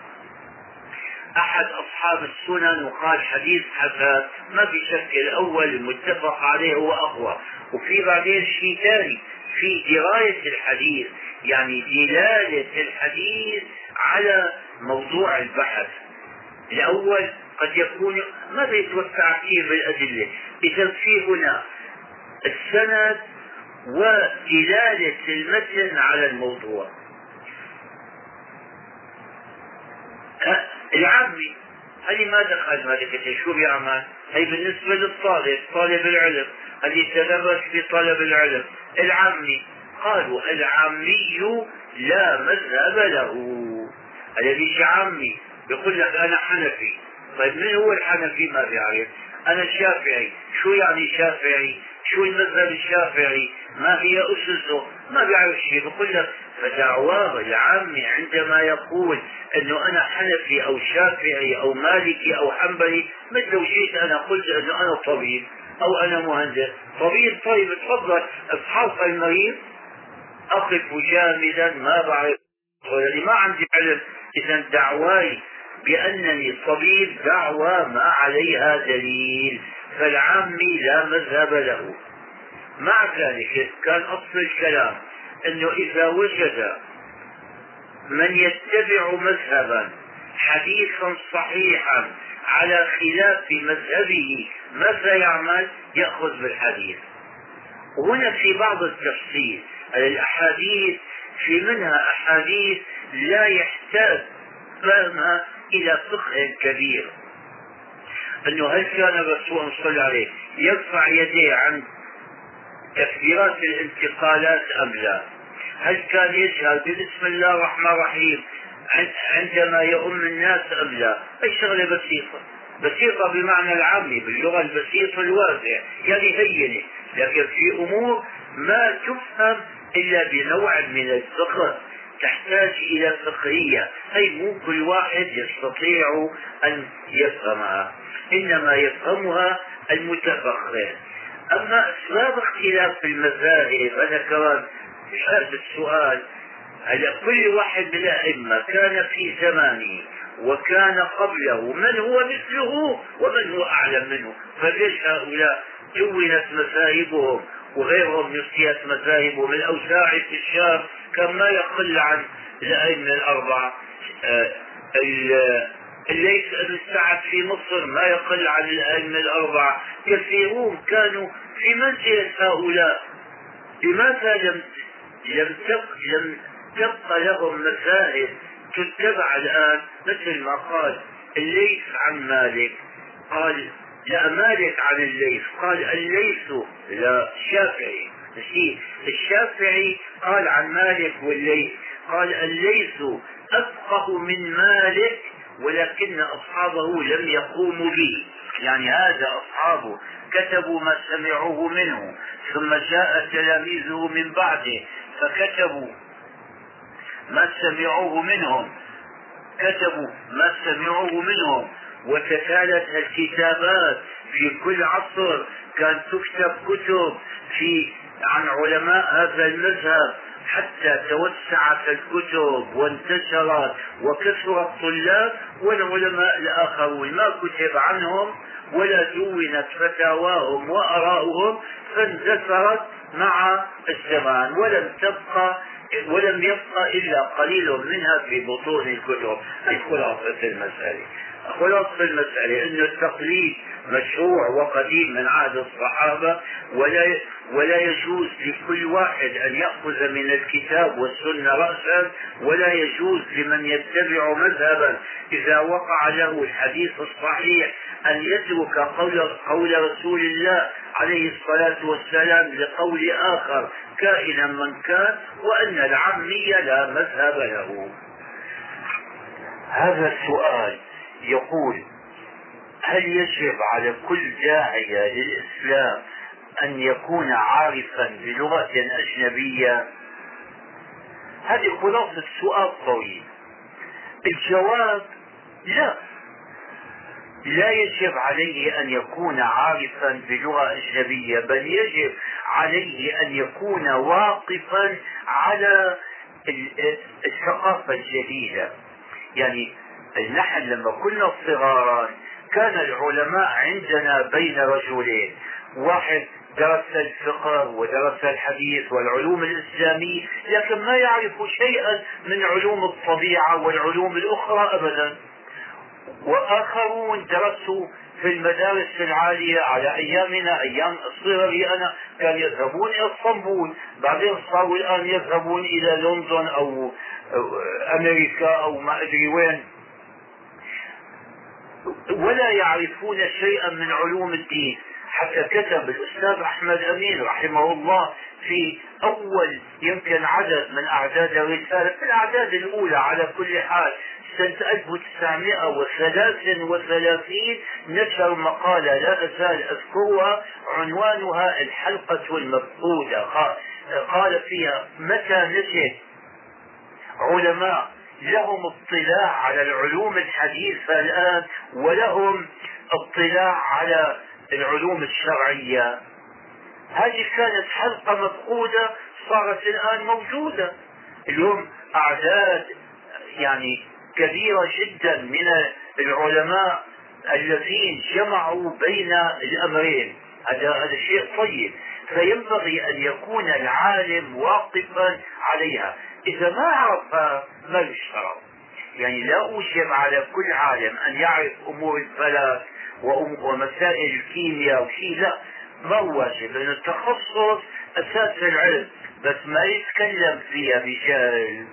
أحد أصحاب السنن وقال حديث حسن ما في شك الأول المتفق عليه هو أقوى. وفي بعدين شيء ثاني في دراية الحديث يعني دلالة الحديث على موضوع البحث. الأول قد يكون ما بيتوسع كثير بالأدلة إذا في هنا. السند ودلالة المتن على الموضوع. العامي هذه ما دخل مالكة شو بيعمل؟ هي بالنسبة للطالب طالب العلم الذي تدرس في طلب العلم. العامي قالوا العامي لا مذهب له. الذي عامي يقول لك أنا حنفي. طيب من هو الحنفي؟ ما بيعرف أنا شافعي شو يعني شافعي؟ شو المذهب الشافعي ما هي أسسه؟ ما بيعرف شيء. بقول لك فدعواه العامي عندما يقول أنه أنا حنفي أو شافعي أو مالكي أو حنبلي مثل لو جيت أنا قلت أنه أنا طبيب أو أنا مهندس. طبيب؟ طيب تفضل. افحص المريض؟ أقف جامدا ما بعرف. ولاني ما عندي علم. اذا دعواي بأنني طبيب دعوى ما عليها دليل. فالعامي لا مذهب له. مع ذلك كان أصل الكلام أنه إذا وجد من يتبع مذهبا حديثا صحيحا على خلاف مذهبه ماذا يعمل؟ يأخذ بالحديث. وهنا في بعض التفصيل الأحاديث في منها أحاديث لا يحتاج فهمها إلى فقه كبير. أنه هل كان الرسول صلى الله عليه يرفع يديه عن تكبيرات الانتقالات أم لا؟ هل كان يشهد بسم الله الرحمن الرحيم عندما يؤم الناس أم لا؟ أي شغلة بسيطة. بسيطة بمعنى العامي باللغة البسيطة الواسعة يعني هينة. لكن في أمور ما تفهم إلا بنوع من الفقه. تحتاج إلى فقهية أي مو كل واحد يستطيع أن يفهمها إنما يفهمها المتفقه. أما أسباب اختلاف المذاهب أنا كمان هذا السؤال. على كل واحد من الأئمة كان في زمانه وكان قبله من هو مثله ومن هو أعلم منه؟ فليش هؤلاء جونت مذاهبهم وغيرهم نسيت مذاهبهم؟ الأوزاعي في الشام كان ما يقل عن الأئمة الأربعة. آه، الليث بن سعد في مصر ما يقل عن الأئمة الأربعة. كثيرون كانوا في منزلة هؤلاء. لماذا لم لم لم تبقى لهم مذاهب تتبع الآن مثل ما قال الليث عن مالك. قال لا مالك عن الليث. قال الليث لا الشافعي الشافعي قال عن مالك والليث قال الليث أفقه من مالك ولكن أصحابه لم يقوموا به. يعني هذا أصحابه كتبوا ما سمعوه منه ثم جاء تلاميذه من بعده فكتبوا ما سمعوه منهم كتبوا ما سمعوه منهم. وتتالت الكتابات في كل عصر كانت تكتب كتب في عن علماء هذا المذهب حتى توسعت الكتب وانتشرت وكثر الطلاب والعلماء الآخرون. ما كتب عنهم ولا دونت فتاواهم وآراؤهم فاندثرت مع الزمان. ولم تبقى ولم يبقى إلا قليل منها في بطون الكتب. هذه خلاصة المسألة. خلاصة المسألة أن التقليد مشروع وقديم من عهد الصحابة ولا ولا يجوز لكل واحد أن يأخذ من الكتاب والسنة رأسا ولا يجوز لمن يتبع مذهبا. إذا وقع له الحديث الصحيح أن يترك قول, قول رسول الله عليه الصلاة والسلام لقول آخر كائنا من كان وأن العمي لا مذهب له. هذا السؤال يقول هل يجب على كل داعية للإسلام أن يكون عارفا بلغة أجنبية؟ هذه خلاصة سؤال طويل. الجواب لا. لا يجب عليه أن يكون عارفا بلغة أجنبية بل يجب عليه أن يكون واقفا على الثقافة الجديدة. يعني نحن لما كنا صغارا كان العلماء عندنا بين رجلين. واحد درس الفقه ودرس الحديث والعلوم الإسلامية لكن ما يعرف شيئا من علوم الطبيعة والعلوم الأخرى أبدا. وآخرون درسوا في المدارس العالية على أيامنا أيام صغري أنا كان يذهبون إلى إسطنبول. بعدين صاروا الآن يذهبون إلى لندن أو أمريكا أو ما أدري وين. ولا يعرفون شيئا من علوم الدين. حتى كتب الأستاذ أحمد أمين رحمه الله في أول يمكن عدد من أعداد الرسالة في الأعداد الأولى على كل حال سنة 1933 نشر مقالة لا أزال أذكرها عنوانها الحلقة المفقودة. قال فيها متى نجد علماء لهم اطلاع على العلوم الحديثة الآن ولهم اطلاع على العلوم الشرعية. هذه كانت حلقة مفقودة صارت الآن موجودة. اليوم أعداد يعني كبيرة جدا من العلماء الذين جمعوا بين الأمرين. هذا هذا شيء طيب. فينبغي أن يكون العالم واقفا عليها. إذا ما عرفها ما يشترط. يعني لا أوجب على كل عالم أن يعرف أمور الفلك ومسائل الكيمياء وشيء لا. ما هو واجب؟ لأن التخصص أساس العلم. بس ما يتكلم فيها بجهل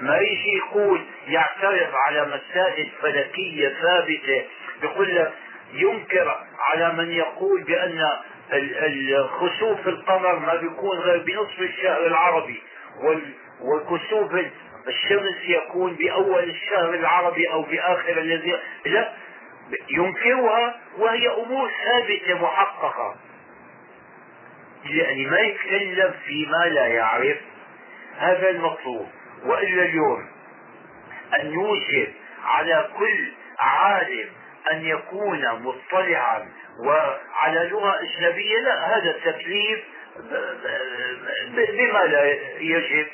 ما يجي يقول يعترض على مسائل فلكية ثابتة يقول لك ينكر على من يقول بأن خسوف القمر ما بيكون غير بنصف الشهر العربي وكسوف الشمس يكون بأول الشهر العربي أو بآخر الذي لا ينكرها وهي أمور ثابتة محققة. يعني ما يتكلم فيما لا يعرف. هذا المطلوب. وإلا اليوم أن يوجب على كل عالم أن يكون مطلعا وعلى لغة أجنبية لا هذا تكليف بما لا يجب.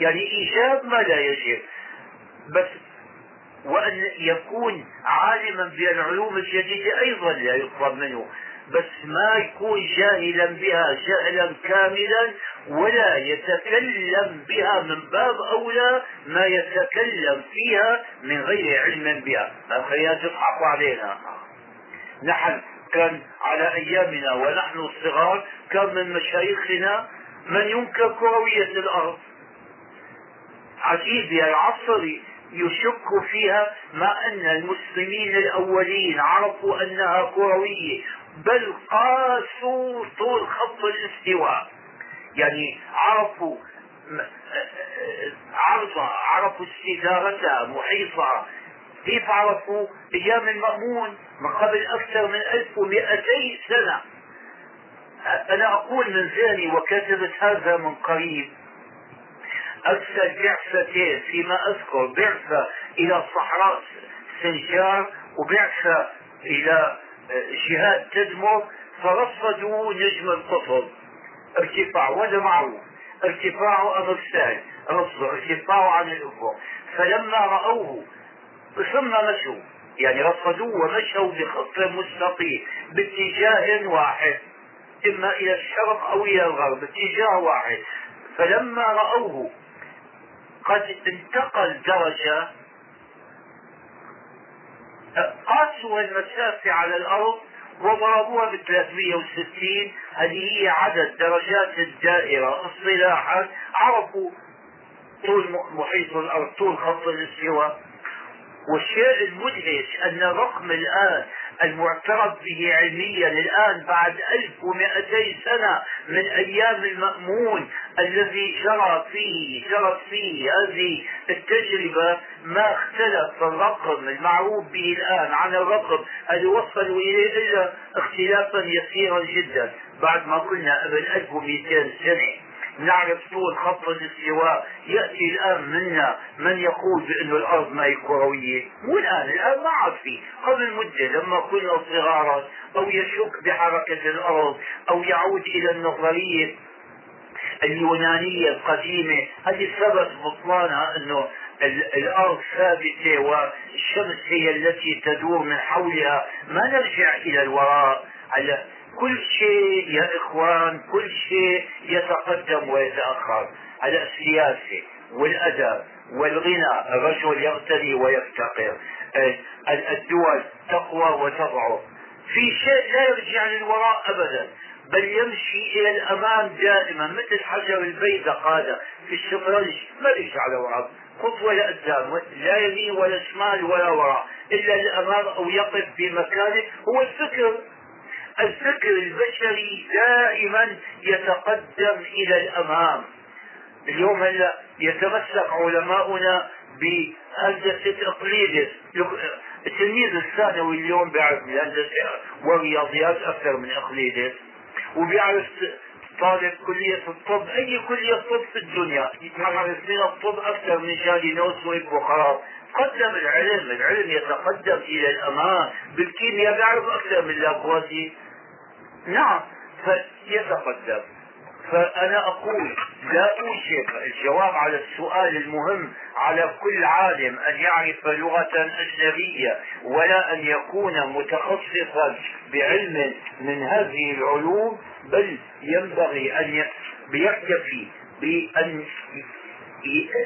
يعني إيجاب ما لا يجب بس وأن يكون عالما بالعلوم الجديدة أيضا لا يطلب منه بس ما يكون جاهلا بها جهلا كاملا ولا يتكلم بها من باب أولى ما يتكلم فيها من غير علم بها. الخيال تضحك علينا. نحن كان على أيامنا ونحن الصغار كان من مشايخنا من ينكر كروية الأرض. عجيب يا العصر يشك فيها مع أن المسلمين الأولين عرفوا أنها كروية بل قاسوا طول خط الاستواء. يعني عرفوا عرضها عرفوا استدارتها محيطها كيف عرفوا؟ أيام المأمون من قبل أكثر من 1200 سنة. أنا أقول من ذهني وكتبت هذا من قريب ارسل بعثتين فيما أذكر. بعثة إلى صحراء سنجار وبعثة إلى جهات تدمر فرصدوا نجم القطب. ارتفاع وهذا معروف. ارتفاعه أمر سهل. رصده ارتفاعه عن الأفق. فلما رأوه ثم مشوا. يعني رصدوه ومشوا بخط مستقيم باتجاه واحد. إما إلى الشرق أو إلى الغرب اتجاه واحد. فلما رأوه قد انتقل درجة قاسوا المسافة على الأرض وضربوها ب 360 هذه هي عدد درجات الدائرة. اصطلاحا عرفوا طول محيط الأرض طول خط الاستواء. والشيء المدهش أن رقم الآن المعترف به علميا الآن بعد 1200 سنة من أيام المأمون الذي جرى فيه جرت فيه هذه التجربة ما اختلف الرقم المعروف به الآن عن الرقم الذي وصلوا إليه إلا اختلافا يسيرا جدا بعد ما قلنا قبل 1200 سنة. نعرف طول خط الاستواء يأتي الآن منا من يقول بأن الأرض ما هي كروية. مو الآن الآن ما عاد في. قبل مدة لما كنا صغارا أو يشك بحركة الأرض أو يعود إلى النظرية اليونانية القديمة. هذه سبب بطلانها أنه الأرض ثابتة والشمس هي التي تدور من حولها. ما نرجع إلى الوراء على كل شيء يا إخوان كل شيء يتقدم ويتأخر. على السياسة والأدب والغنى الرجل يغتني ويفتقر. الدول تقوى وتضعف. في شيء لا يرجع للوراء أبدا بل يمشي إلى الأمام دائما مثل حجر البيدق هذا في الشطرنج. ما رجع لوراء خطوة لقدام لا يمين ولا شمال ولا وراء. إلا الأمام أو يقف في مكانه هو الفكر. الفكر البشري دائما يتقدم إلى الأمام. اليوم هلأ يتمسك علماؤنا بهندسة اقليدس التلميذ الثانوي اليوم بيعرف الهندسة والرياضيات أكثر من اقليدس وبيعرف طالب كلية الطب أي كلية طب في الدنيا يعرف من الطب أكثر من جالينوس وابن خراب قدم العلم العلم يتقدم إلى الأمام بالكيمياء بيعرف أكثر من لاكوازي. نعم. فيتقدم. فأنا أقول لا أوشك الجواب على السؤال المهم على كل عالم أن يعرف لغة أجنبية ولا أن يكون متخصصا بعلم من هذه العلوم بل ينبغي أن يكتفي بأن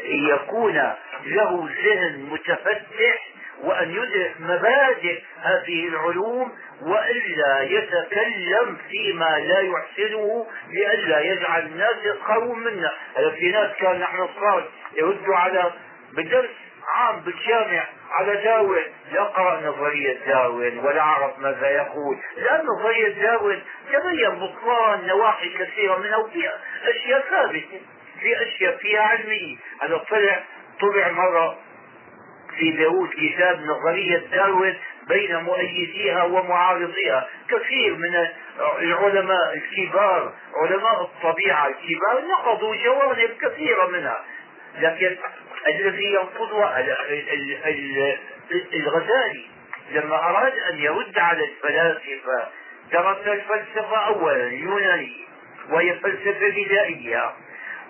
يكون له ذهن متفتح وأن يدرك مبادئ هذه العلوم وإلا يتكلم فيما لا يحسنه لئلا يجعل الناس يسخرون منا هذا في ناس كان نحن صغار يردوا على بدرس عام بالجامع على داروين لا قرأ نظرية داروين ولا عرف ماذا يقول. لأن نظرية داروين تبين بطلان نواحي كثيرة منها وفي أشياء ثابتة في أشياء فيها علمية. هذا طلع طلع مرة في بيروت كتاب نظرية داروين بين مؤيديها ومعارضيها. كثير من العلماء الكبار علماء الطبيعة الكبار نقضوا جوانب كثيرة منها. لكن الذي ينقضها الغزالي لما أراد أن يرد على الفلاسفة درس الفلسفة أولا اليونانية وهي فلسفة بدائية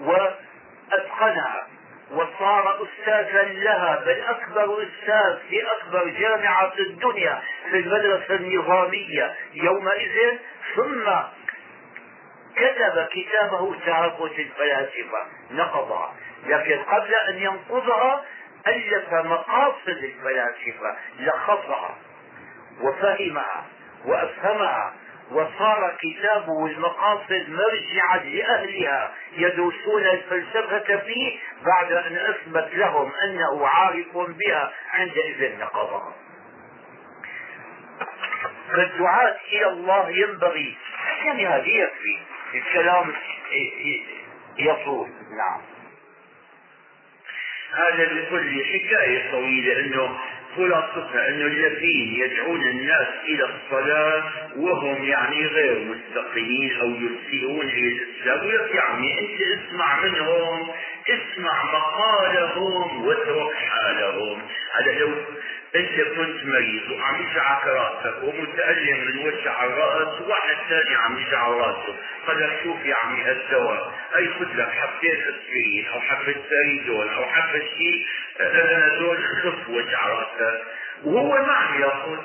وأتقنها. وصار أستاذا لها بل أكبر أستاذ في أكبر جامعة في الدنيا في المدرسة النظامية. يومئذ ثم كتب كتابه تهافت الفلاسفة. نقضها لكن قبل أن ينقضها ألف مقاصد الفلاسفة لخصها وفهمها وأفهمها. وصار كتابه المقاصد مرجعا لأهلها يدرسون الفلسفة فيه بعد أن أثبت لهم أنه عارف بها عندئذ نقضها فالدعاة إلى الله ينبغي. يعني هذه يكفي الكلام يطول. نعم. هذا بكل حكاية طويلة أنه خلاصتها أن الذين يدعون الناس إلى الصلاة وهم يعني غير مستقيمين أو يسيئون إلى الإسلام. يعني أنت اسمع منهم اسمع مقالهم واترك حالهم. هذا لو انت كنت مريض وعم يجعك راسك ومتألم من وجع الرأس واحد ثاني عم يجع راسه. قال لك شوف يا عمي هالدواء هي خذ لك حبتين اسبرين أو حبة ساريدون أو حبة شيء دول خف وجع راسك وهو ما عم ياخذ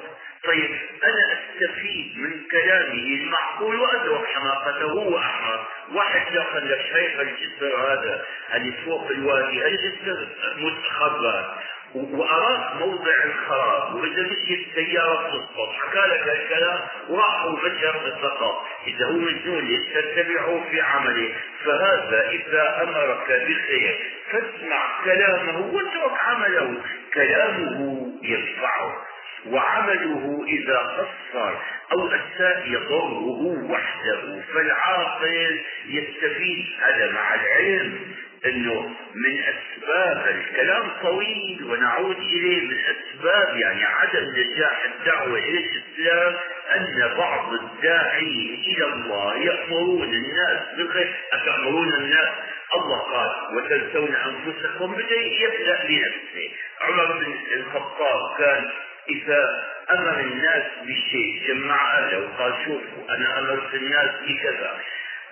طيب أنا أستفيد من كلامه المعقول وأدرك حماقته. وأحمق واحد دخل لك شايف الجسر هذا اللي فوق الوادي الجسر متخبر واراك موضع الخراب واذا مشيت سياره تسقط حكى لك الكلام وراحوا بشر بالسقط إذا هو مجنون تتبعه في عمله. فهذا إذا أمرك بخير فاسمع كلامه واترك عمله. كلامه ينفعه. وعمله إذا قصر أو أساء يضره وحده. فالعاقل يستفيد هذا مع العلم. إنه من أسباب الكلام طويل ونعود إليه من أسباب يعني عدم نجاح الدعوة إلى الإسلام أن بعض الداعين إلى الله يأمرون الناس بالخير. أتأمرون الناس؟ الله قال وتنسون أنفسكم بدا يبدأ بنفسه. عمر بن الخطاب كان إذا أمر الناس بشيء جمع أهله وقال شوفوا أنا أمرت الناس بكذا.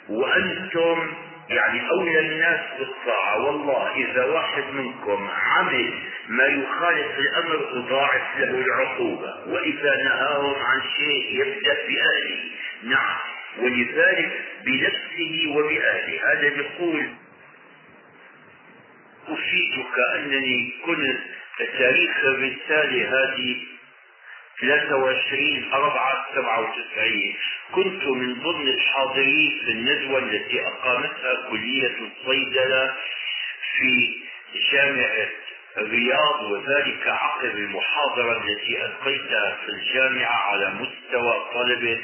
وأنتم يعني أولى الناس بالطاعة. والله إذا واحد منكم عمل ما يخالف الأمر أضاعف له العقوبة وإذا نهاهم عن شيء يبدأ بأهله. نعم. ولذلك بنفسه وبأهله. هذا يقول أفيدك أنني كنت تاريخ الرسالة هذه 23 4 97 كنت من ضمن الحاضرين في الندوة التي أقامتها كلية الصيدلة في جامعة الرياض وذلك عقب المحاضرة التي ألقيتها في الجامعة على مستوى طلبة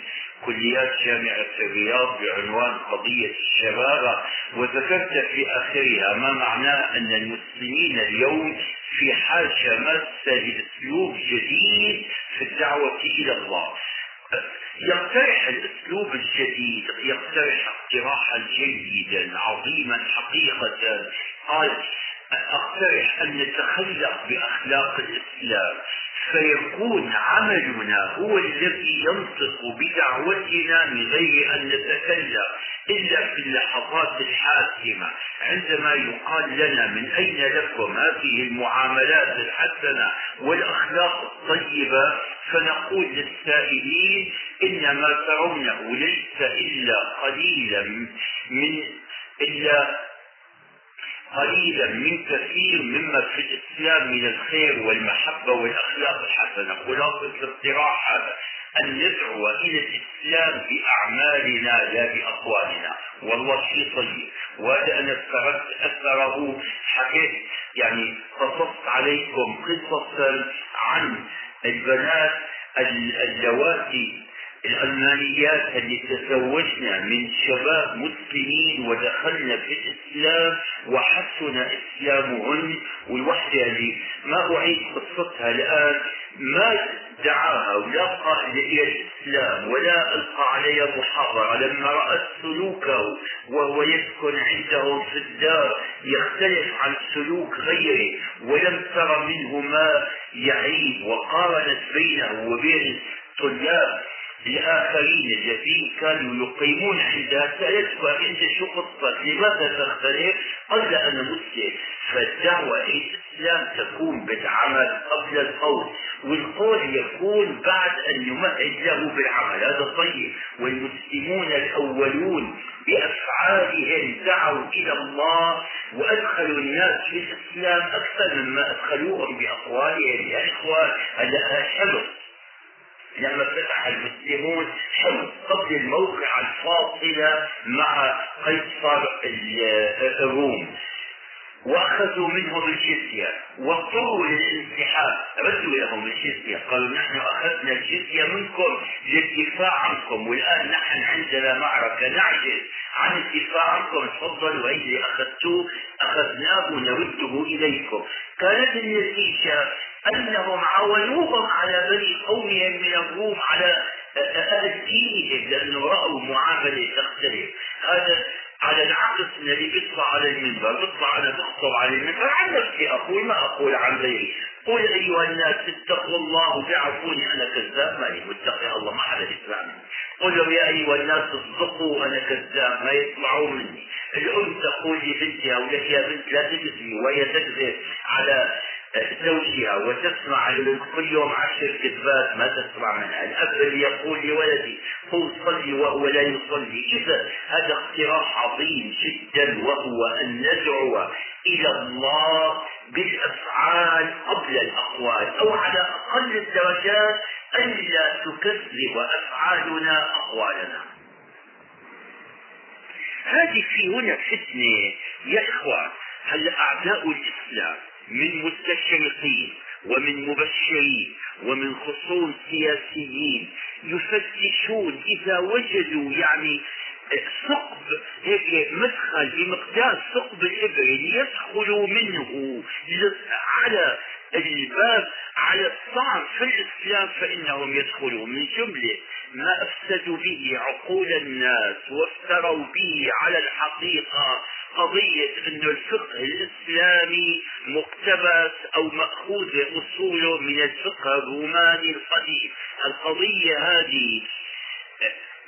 كليات جامعة الرياض بعنوان قضية الشباب وذكرت في آخرها ما معناه أن المسلمين اليوم في حاجة ماسة لأسلوب جديد في الدعوة إلى الله. يقترح الأسلوب الجديد يقترح اقتراحا جيدا عظيما حقيقة. قال أقترح أن نتخلق بأخلاق الإسلام. فيكون عملنا هو الذي ينطق بدعوتنا من غير أن نتكلم إلا في اللحظات الحاسمة عندما يقال لنا من أين لكم هذه المعاملات الحسنة والأخلاق الطيبة فنقول للسائلين ان ما ترونه ليس إلا قليلا من إلا قليلا من كثير مما في الإسلام من الخير والمحبة والأخلاق الحسنة. خلاصه الاقتراح هذا أن ندعو إلى الإسلام بأعمالنا لا بأقوالنا. والله شيء طيب وهذا أنا افترضت اثره حكيت يعني قصصت عليكم قصصا عن البنات اللواتي الألمانيات اللي تزوجنا من شباب مسلمين ودخلنا في الإسلام وحسن إسلامهن والوحدة اللي ما أعيد قصتها الآن ما دعاها ولا قال إلى الإسلام ولا ألقى عليها محاضرة. لما رأت سلوكه وهو يسكن عندهم في الدار يختلف عن سلوك غيره ولم تر منه ما يعيب وقارنت بينه وبين طلاب الآخرين الذين كانوا يقيمون عندها سألتها أنت شو قصتك؟ لماذا تختلف؟ قال أنا مسلم فالدعوة إلى الإسلام تكون بالعمل قبل القول والقول يكون بعد أن يمهد له بالعمل هذا طيب والمسلمون الأولون بأفعالهم دعوا إلى الله وأدخلوا الناس في الإسلام أكثر مما أدخلوهم بأقوالهم يا إخوان هذا حلو لما فتح المسلمون حلو قبل الموقع الفاصلة مع قيصر الروم. واخذوا منهم الجزية واضطروا للانسحاب. ردوا لهم الجزية. قالوا نحن أخذنا الجزية منكم للدفاع عنكم والآن نحن عندنا معركة. نعجز عن الدفاع عنكم. تفضلوا اي اخذتوه اخذناه نرده إليكم. كانت النتيجة أنهم عاونوهم على بني قومهم من الروم على أهل دينهم لأنه رأوا معاملة تختلف. هذا على العكس الذي بيطلع على المنبر بيطلع أنا بخطب على المنبر عن نفسي أقول ما أقول عن غيري. قل أيها الناس اتقوا الله بيعرفوني أنا كذاب ماني متقي الله ما حدا يسمعني قل لهم يا أيها الناس اصدقوا أنا كذاب ما يسمعوا مني. الأم تقول لبنتها ولك يا بنت لا تكذبي وهي تكذب على زوجها وتسمع كل يوم عشر كذبات ما تسمع منها. الأب يقول لولدي قل صلي وهو لا يصلي. إذا هذا اقتراح عظيم جدا وهو أن ندعو إلى الله بالأفعال قبل الأقوال أو على أقل الدرجات ألا تكذب أفعالنا أقوالنا. هذه في هنا فتنة يا إخوان هل أعداء الإسلام. من مستشرقين ومن مبشرين ومن خصوم سياسيين يفتشون إذا وجدوا يعني ثقب هيك مدخل بمقدار ثقب الإبر ليدخلوا منه على الباب على الطعن في الإسلام فإنهم يدخلون من جملة ما أفسدوا به عقول الناس وافتروا به على الحقيقة قضية أن الفقه الإسلامي مقتبس أو مأخوذ أصوله من الفقه الروماني القديم. القضية هذه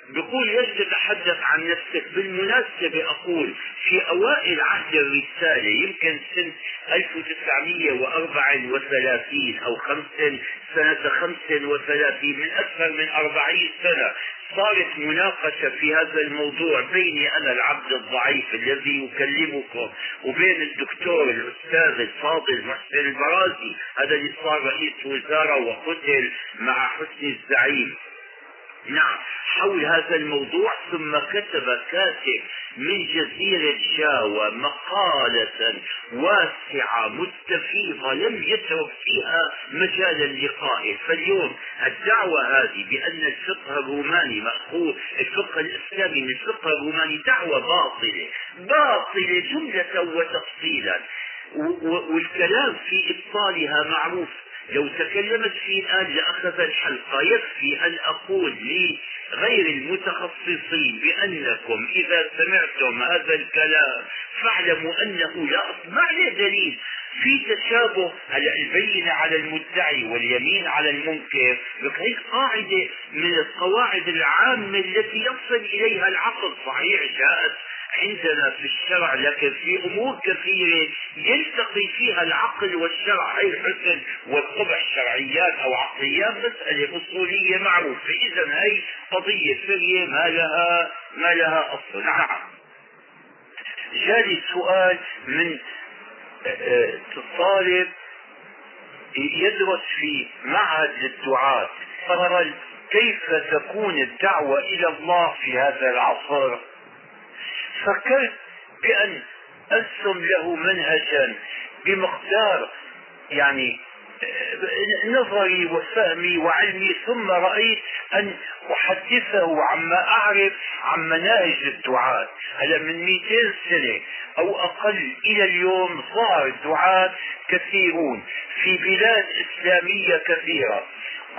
بقول ليش تتحدث عن نفسك بالمناسبة أقول في أوائل عهد الرسالة يمكن سنة 1934 أو خمسة سنة 35 من أكثر من 40 سنة صارت مناقشة في هذا الموضوع بيني أنا العبد الضعيف الذي يكلمكم وبين الدكتور الأستاذ الفاضل محسن البرازي. هذا اللي صار رئيس وزارة وقتل مع حسني الزعيم. نعم حول هذا الموضوع ثم كتب كاتب من جزيرة جاوة مقالة واسعة مستفيضة لم يترك فيها مجالا لقائه فاليوم الدعوة هذه بأن الفقه الروماني مأخوذ الفقه الإسلامي من الفقه الروماني دعوة باطلة باطلة جملة وتفصيلا. والكلام في إبطالها معروف. لو تكلمت فيه الآن لأخذ الحلقة يكفي أن أقول لغير المتخصصين بأنكم إذا سمعتم هذا الكلام فاعلموا أنه لا ما عليه دليل في تشابه البينة على المدعي واليمين على المنكر هي قاعدة من القواعد العامة التي يصل إليها العقل. صحيح جاءت عندنا في الشرع لكن في أمور كثيرة يلتقي فيها العقل والشرع. هي الحسن والقبح شرعيات أو عقليات مسألة أصولية معروفة. إذا هي قضية سرية ما لها ما لها أصل. نعم. جالي سؤال من آه، طالب يدرس في معهد للدعاة. قال كيف تكون الدعوة إلى الله في هذا العصر؟ فكرت بأن أرسم له منهجا بمقدار يعني نظري وفهمي وعلمي ثم رأيت أن أحدثه عما أعرف عن مناهج الدعاة. هلا من 200 سنة أو أقل إلى اليوم ظهر دعاة كثيرون في بلاد إسلامية كثيرة.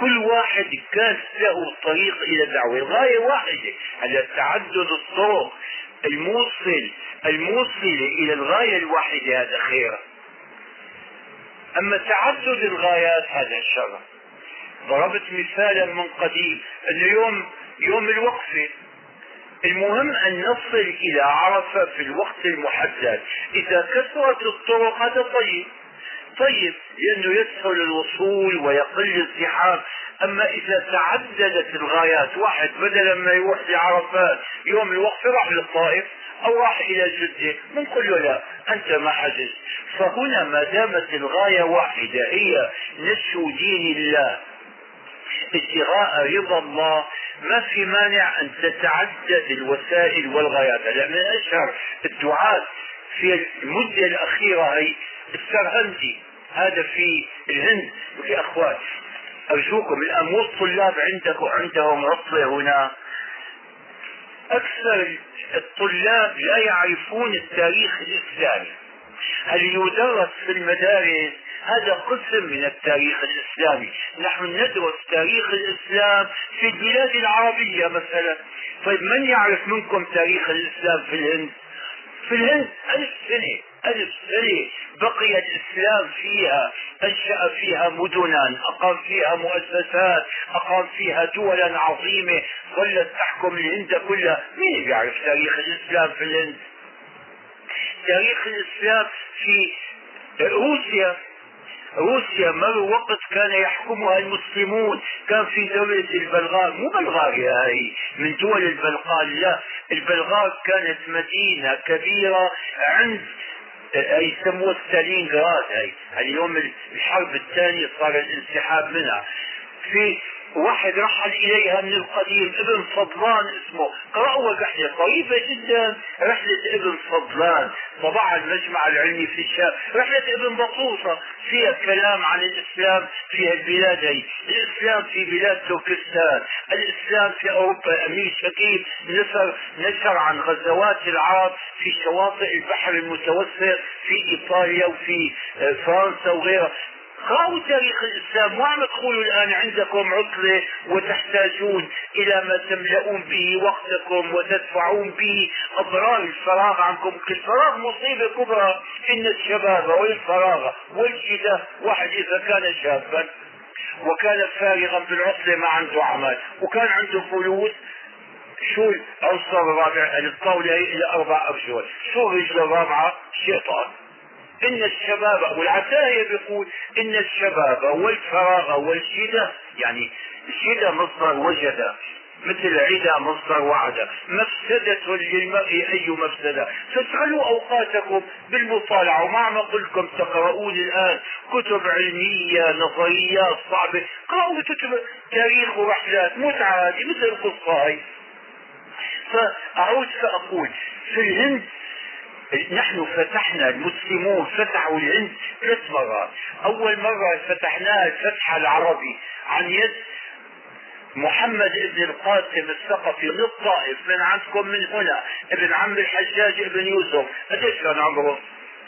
كل واحد كان له طريق إلى الدعوة الغاية واحدة هلا تعدد الطرق. الموصل الموصل إلى الغاية الواحدة هذا خير. أما تعدد الغايات هذا شر ضربت مثالا من قديم أنه يوم يوم الوقفة المهم أن نصل إلى عرفة في الوقت المحدد. إذا كثرت الطرق هذا طيب طيب لأنه يسهل الوصول ويقل الزحام. أما إذا تعددت الغايات واحد بدلا ما يروح لعرفات يوم الوقفة راح للطائف أو راح إلى جدة بنقول له لا أنت ما حجزت. فهنا ما دامت الغاية واحدة هي نشر دين الله. ابتغاء رضا الله ما في مانع أن تتعدد الوسائل والغايات. هلا من أشهر الدعاة في المدة الأخيرة هي السرهندي. هذا في الهند يا أخوات. أرجوكم الآن مو الطلاب عندكم عندهم عطلة هنا. أكثر الطلاب لا يعرفون التاريخ الإسلامي. هل يدرس في المدارس؟ هذا قسم من التاريخ الإسلامي. نحن ندرس تاريخ الإسلام في البلاد العربية مثلا. طيب من يعرف منكم تاريخ الإسلام في الهند؟ في الهند ألف سنة. ألف سنة بقي الإسلام فيها أنشأ فيها مدنا أقام فيها مؤسسات أقام فيها دولا عظيمة ظلت تحكم الهند كلها. مين بيعرف تاريخ الإسلام في الهند؟ تاريخ الإسلام في روسيا. روسيا مر وقت كان يحكمها المسلمون كان في دولة البلغار مو بلغاريا هاي من دول البلقان لا. البلغار كانت مدينة كبيرة عند يسموها ستالينغراد هاي. اليوم الحرب الثانية صار الانسحاب منها. في واحد رحل اليها من القديم ابن فضلان اسمه. قرأوا الرحلة طيبة جدا رحلة ابن فضلان. طبعا المجمع العلمي في الشام. رحلة ابن بطوطة فيها كلام عن الإسلام في البلاد هي الإسلام في بلاد تركستان. الإسلام في أوروبا أمير شكيب نشر نشر عن غزوات العرب في شواطئ البحر المتوسط في إيطاليا وفي فرنسا وغيرها. قرأوا تاريخ الإسلام وعم تقولوا الآن عندكم عطلة وتحتاجون إلى ما تملؤون به وقتكم وتدفعون به أضرار الفراغ عنكم. الفراغ مصيبة كبرى إن الشباب والفراغ والجدة. واحد إذا كان شابا وكان فارغا بالعطلة ما عنده عمل وكان عنده فلوس شو العنصر الرابع الطاولة إلى أربع أرجل. شو الرجل الرابعة؟ شيطان. إن الشباب والعتاية بيقول إن الشباب والفراغ والشدة يعني الشدة مصدر وجد مثل عدا مصدر وعد. مفسدة للمرء أي مفسدة؟ فاشغلوا أوقاتكم بالمطالعة وما عم أقول لكم تقرؤون الآن كتب علمية نظريات صعبة. قرأوا كتب تاريخ ورحلات متعة مثل القصة هاي فأعود فأقول في الهند نحن فتحنا المسلمون فتحوا الهند ثلاث مرات. أول مرة فتحناها الفتح العربي عن يد محمد ابن القاسم الثقفي من الطائف من عندكم من هنا؟ ابن عم الحجاج ابن يوسف. قديش كان عمره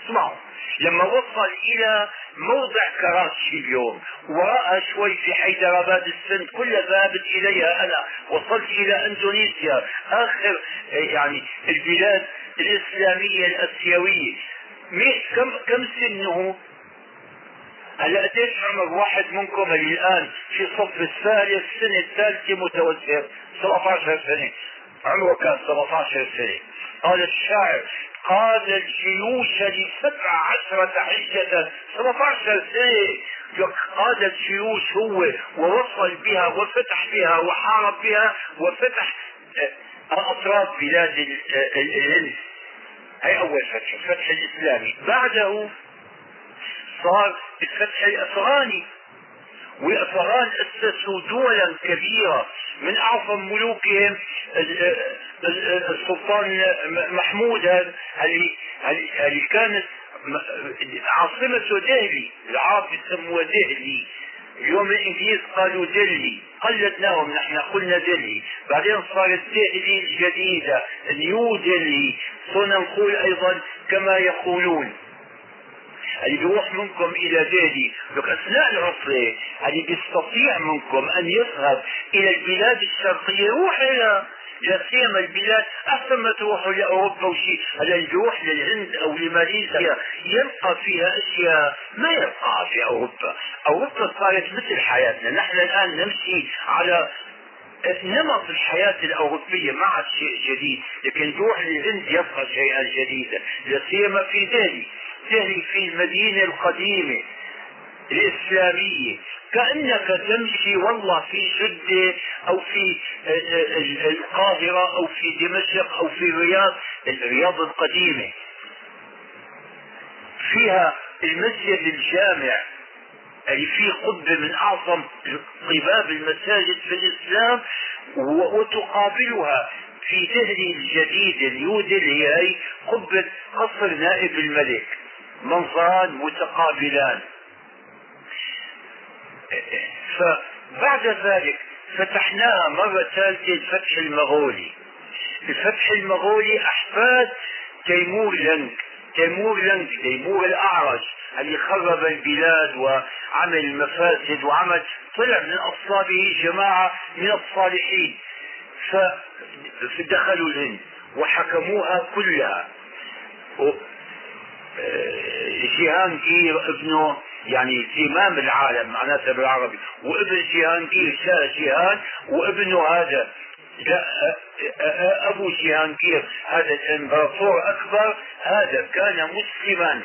اسمعوا لما وصل إلى موضع كراتشي اليوم ورأى شوي في حيدراباد السند كل ذهبت إليها أنا. وصلت إلى إندونيسيا آخر يعني البلاد الإسلامية الآسيوية. كم كم سنه؟ هلا قديش عمر واحد منكم اللي الآن في صف الثالث السنة الثالثة متوسط 17 سنة. عمره كان 17 سنة. قال الشاعر قاد الجيوش لسبع عشرة حجة 17 سنة. قاد الجيوش هو ووصل بها وفتح بها وحارب بها وفتح أطراف بلاد الهند هي أول فتح الفتح الإسلامي. بعده صار الفتح الأفغاني. والافغان اسسوا دولا كبيره من أعظم ملوكهم السلطان محمود اللي كانت عاصمته دهلي العرب يسموها دهلي. اليوم الإنجليز قالوا دلي قلدناهم نحن قلنا دلي بعدين صارت دلي الجديدة نيو دلي صرنا نقول أيضا كما يقولون. اللي بيروح منكم إلى لك اثناء العطلة اللي بيستطيع منكم أن يذهب إلى البلاد الشرقية. يروح إلى لا سيما البلاد. أحسن ما تروحوا لاوروبا وشيء هلا بيروح للهند أو لماليزيا. يلقى فيها أشياء ما يلقاها في أوروبا. أوروبا صارت مثل حياتنا. نحن الآن نمشي على نمط الحياة الأوروبية. ما عاد شيء جديد. لكن روح للهند يبقى شيئا جديدا. لا سيما في دهلي دهلي في المدينة القديمة الإسلامية. كأنك تمشي والله في جدة أو في القاهرة أو في دمشق أو في الرياض الرياض القديمة. فيها المسجد الجامع اللي فيه قبة من أعظم قباب المساجد في الإسلام وتقابلها في دهلي الجديد نيو دهلي هي قبة قصر نائب الملك. منظران متقابلان. فبعد ذلك فتحناها مرة ثالثة الفتح المغولي. الفتح المغولي أحفاد تيمور لنك تيمور لنك تيمور الأعرج اللي خرب البلاد وعمل المفاسد وعمل طلع من أصلابه جماعة من الصالحين. فدخلوا الهند وحكموها كلها. جيهانجير ابنه يعني زمام العالم معناتها بالعربي وابن جيهانجير شاه جيهان وابنه هذا أبو جيهانجير هذا الإمبراطور اكبر هذا كان مسلما.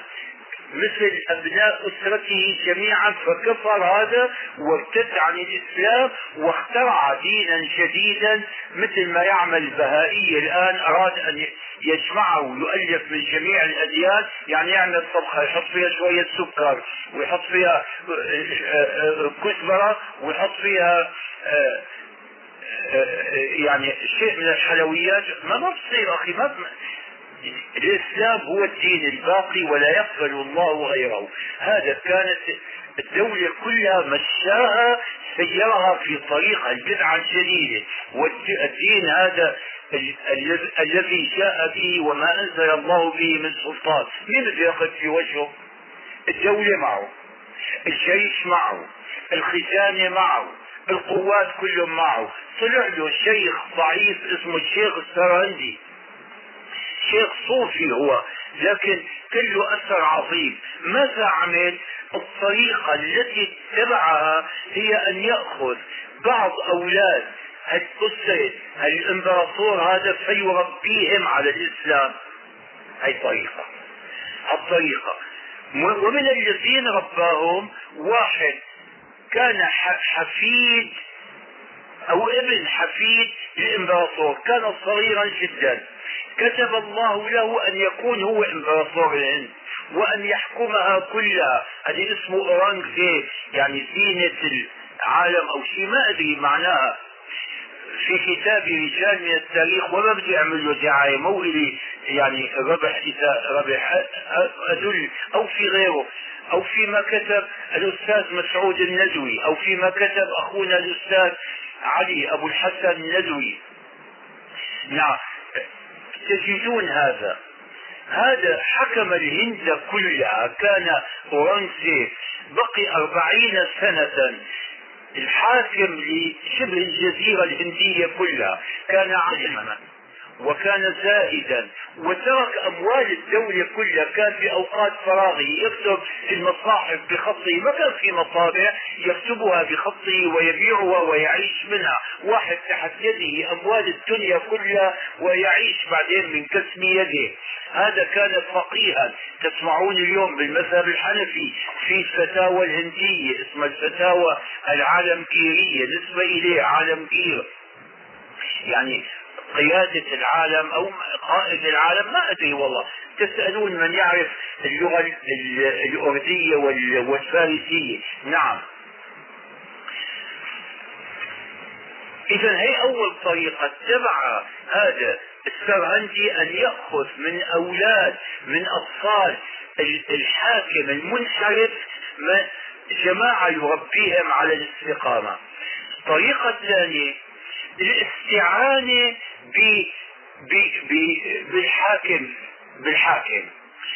مثل أبناء أسرته جميعا فكفر هذا وارتد عن الإسلام واخترع دينا جديدا مثل ما يعمل البهائي الآن أراد أن يجمعه ويؤلف من جميع الأديان يعني يعمل طبخة يحط فيها شوية سكر ويحط فيها كزبرة ويحط فيها يعني شيء من الحلويات. ما بتصير أخي ما الإسلام هو الدين الباقي ولا يقبل الله غيره. هذا كانت الدولة كلها مشاها سيرها في طريق البدعة الجديدة. والدين هذا الذي جاء به وما أنزل الله به من سلطان. مين بده ياخذ في وجهه؟ الدولة معه الجيش معه الخزانة معه القوات كلهم معه. طلع له شيخ ضعيف اسمه الشيخ السرهندي شيخ صوفي هو لكن كله أثر عظيم. ماذا عمل؟ الطريقة التي اتبعها هي أن يأخذ بعض أولاد هالأسرة هالامبراطور هذا فيربيهم على الإسلام. هي طريقة. الطريقة. ومن الذين رباهم واحد كان حفيد أو ابن حفيد للامبراطور كان صغيرا جدا. كتب الله له أن يكون هو امبراطور الهند وأن يحكمها كلها. هذه اسمه أورانغزيب. يعني زينة العالم أو شيء ما أدري معناها. في كتاب رجال من التاريخ وما بدي اعمل له دعايه مو الي يعني ربح اذا ربح أدل أو في غيره أو فيما كتب الأستاذ مسعود الندوي أو فيما كتب أخونا الأستاذ علي أبو الحسن الندوي. نعم. تجدون هذا. هذا حكم الهند كلها. كان اورنجزيب بقي أربعين سنة. الحاكم لشبه الجزيرة الهندية كلها كان عالما. وكان زائدا. وترك أموال الدولة كلها. كان في أوقات فراغه يكتب المصاحف بخطه. ما كان في مطابع يكتبها بخطه ويبيعها ويعيش منها. واحد تحت يده أموال الدنيا كلها ويعيش بعدين من كسب يده. هذا كان فقيها. تسمعون اليوم بالمذهب الحنفي في الفتاوى الهندية. اسمها الفتاوى العالمكيرية. نسبة إليه عالمكير. يعني قيادة العالم أو قائد العالم ما أدري والله. تسألون من يعرف اللغة الأردية والفارسية. نعم. إذا هي أول طريقة. اتبع هذا السرهندي أن يأخذ من أولاد من أطفال الحاكم المنحرف جماعة يربيهم على الاستقامة. الطريقة الثانية الاستعانة ب ب ب بالحاكم بالحاكم.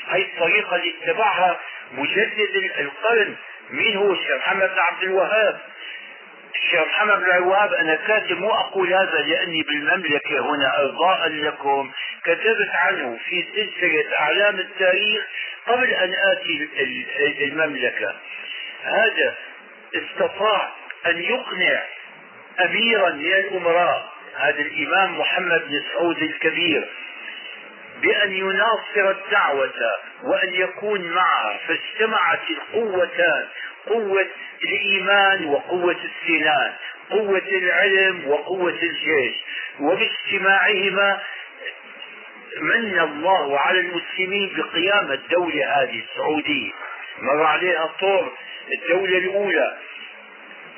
هاي الطريقة اللي اتبعها مجدد القرن. مين هو؟ الشيخ محمد بن عبد الوهاب. الشيخ محمد بن الوهاب أنا كاتب مو أقول هذا لأني بالمملكة هنا أرضاء لكم. كتبت عنه في سلسلة أعلام التاريخ قبل أن آتي المملكة. هذا استطاع أن يقنع أميرا من الامراء هذا الإمام محمد بن سعود الكبير. بأن يناصر الدعوة وأن يكون معها فاجتمعت القوتان قوة الإيمان وقوة السنان قوة العلم وقوة الجيش. وباجتماعهما من الله على المسلمين بقيام الدولة هذه السعودية. مر عليها طور الدولة الأولى.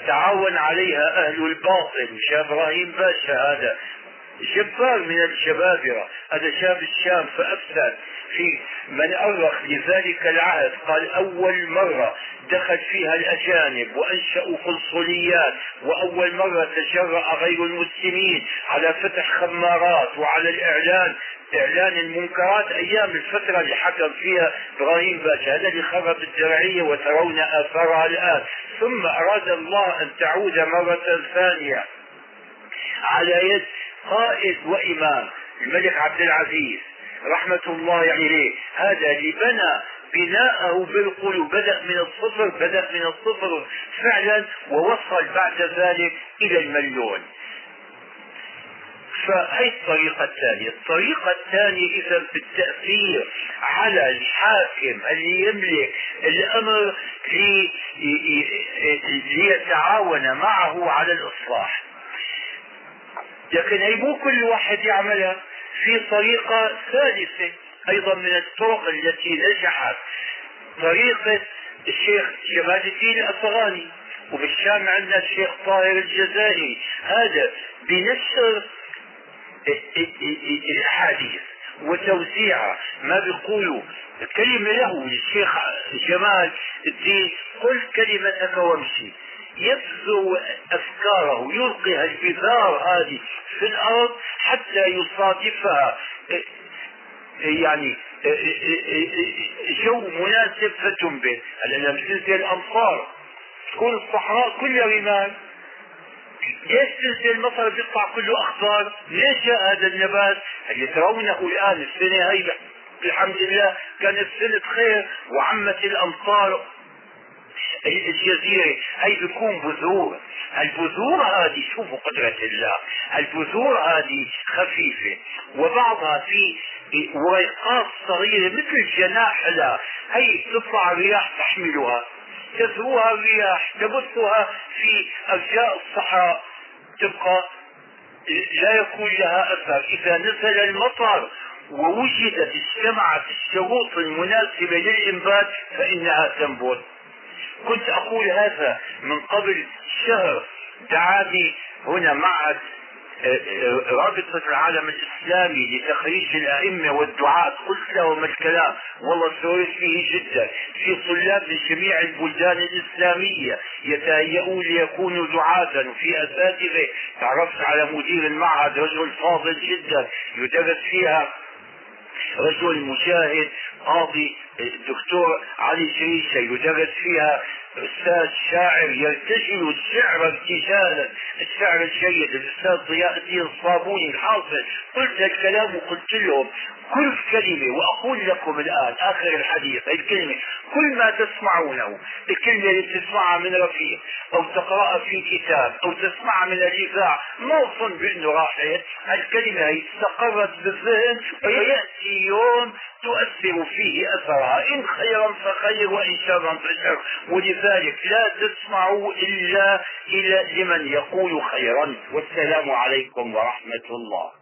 تعاون عليها أهل الباطل شاب إبراهيم باشا هذا جبار من الجبابرة هذا شاب الشام فأفسد في من أرخ لذلك العهد. قال أول مرة دخل فيها الأجانب وأنشأوا قنصليات وأول مرة تجرأ غير المسلمين على فتح خمارات وعلى الإعلان. إعلان المنكرات أيام الفترة اللي حكم فيها إبراهيم باشا هذا اللي خرب الدرعية وترون آثارها الآن. ثم أراد الله أن تعود مرة ثانية على يد قائد وإمام الملك عبد العزيز رحمة الله عليه. هذا اللي بنى بناءه بالقلوب بدأ من الصفر بدأ من الصفر فعلا ووصل بعد ذلك إلى المليون. فهي الطريقة الثانية. الطريقة الثانية إذا في التأثير على الحاكم اللي يملك الأمر ليتعاون معه على الإصلاح. لكن هي مو كل واحد يعملها في طريقة ثالثة أيضا من الطرق التي نجحت. طريقة الشيخ جمال الدين الأفغاني وبالشام عندنا الشيخ طاهر الجزائري. هذا بنشر الأحاديث وتوزيعها ما بيقولوا كلمة له الشيخ جمال الدين قل كلمتك وامشي. يبذو أفكاره يلقي البذار هذه في الأرض حتى يصادفها. يعني جو مناسب فتنبت هلا لما تنزل الامطار تكون الصحراء كلها رمال. ليش تنزل المطر بيطلع كله أخضر؟ ليش جاء هذا النبات؟ اللي ترونه الآن السنة هي الحمد لله كانت سنة خير وعمت الأمطار. الجزيرة هي بيكون بذور. البذور هذه شوفوا قدرة الله. البذور هذه خفيفة. وبعضها في ورقات صغيرة مثل جناح لها هي تطلع الرياح تحملها. تذروها الرياح تبثها في أرجاء الصحراء. تبقى لا يكون لها أثر. إذا نزل المطر ووجدت اجتمعت الشروط المناسبة للإنبات فإنها تنبت. كنت أقول هذا من قبل شهر. دعاني هنا معهد رابطة العالم الإسلامي لتخريج الأئمة والدعاة قلت لهم الكلام والله سررت به جدا. في طلاب من جميع البلدان الإسلامية يتهيئون ليكونوا دعاة وفي أساتذة. تعرفت على مدير المعهد رجل فاضل جدا يدرس فيها رجل مجاهد قاضي الدكتور علي شريشة يدرس فيها أستاذ شاعر يرتجل الشعر ارتجالا الشعر الجيد الأستاذ ضياء الدين الصابوني الحافظ. قلت الكلام وقلت لهم. كل كلمة وأقول لكم الآن آخر الحديث الكلمة كل ما تسمعونه الكلمة اللي تسمعها من رفيق أو تقرأها في كتاب أو تسمعها من الإذاعة ما أظن بأنه راحت الكلمة هي استقرت بالذهن ويأتي يوم تؤثر فيه أثرها. إن خيرا فخير وإن شرا فشر. ولذلك لا تسمعوا إلا إلى لمن يقول خيرا. والسلام عليكم ورحمة الله.